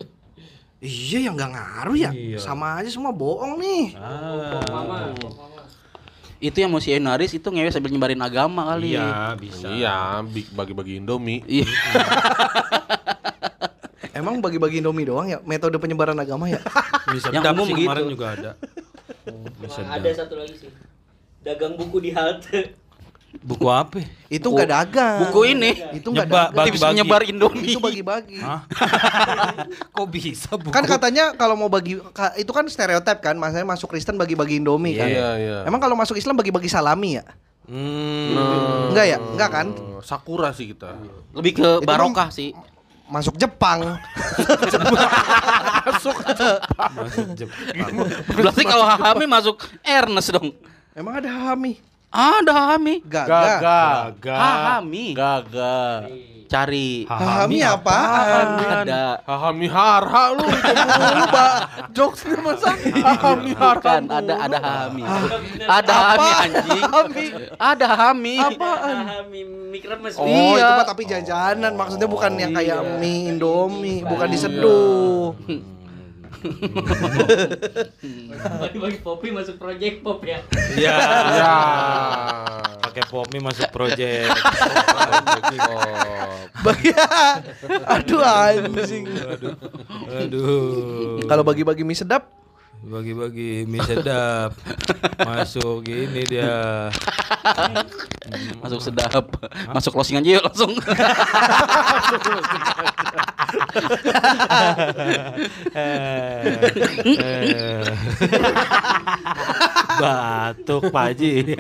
iya ya nggak ngaruh ya, Iya. sama aja semua bohong nih. Ah. Mama, mama. Itu yang misionaris itu ngewe sambil nyebarin agama kali. Iya, bisa. Iya, bagi-bagi Indomie. Iya. Emang bagi-bagi Indomie doang ya metode penyebaran agama ya? Bisa Yang umum gitu. kemarin juga ada. Bisa Wah, ada satu lagi sih. Dagang buku di halte. Buku apa? Itu nggak dagang. Buku ini itu nggak Nyeba- dagang. tips bagi-bagi. menyebar Indomie. Itu bagi-bagi. Hah? Kok bisa buku? Kan katanya kalau mau bagi itu kan stereotip kan, maksudnya masuk Kristen bagi-bagi Indomie kan. Iya, iya. Emang kalau masuk Islam bagi-bagi salami ya? Hmm. Enggak ya? Enggak kan? Sakura sih kita. Lebih ke Itu barokah sih. Masuk Jepang. Masuk Jepang. Berarti kalau Hami masuk Ernest dong. Emang ada Hami? Ada Hami. Gaga. Gaga. Hami. Gaga. Cari. Hami apaan? Ada. Hahami harha lu itu mulu, Pak. Jokesnya masa Hahami harha. Bukan, ada ada Hami. Ada Hami anjing. Ada Hami. Ah, mie mie kremes. Oh, Iya. itu mah tapi jajanan. Maksudnya bukan yang kayak mie Indomie, bukan diseduh. Bagi-bagi Poppy masuk project pop ya. Iya. Ya. Pakai Popmi masuk project. Bagi Aduh anjing. Aduh. Kalau bagi-bagi mie sedap Bagi-bagi mie sedap. Masuk gini dia. Masuk sedap. Masuk closing aja yuk langsung. Batuk Pak Haji.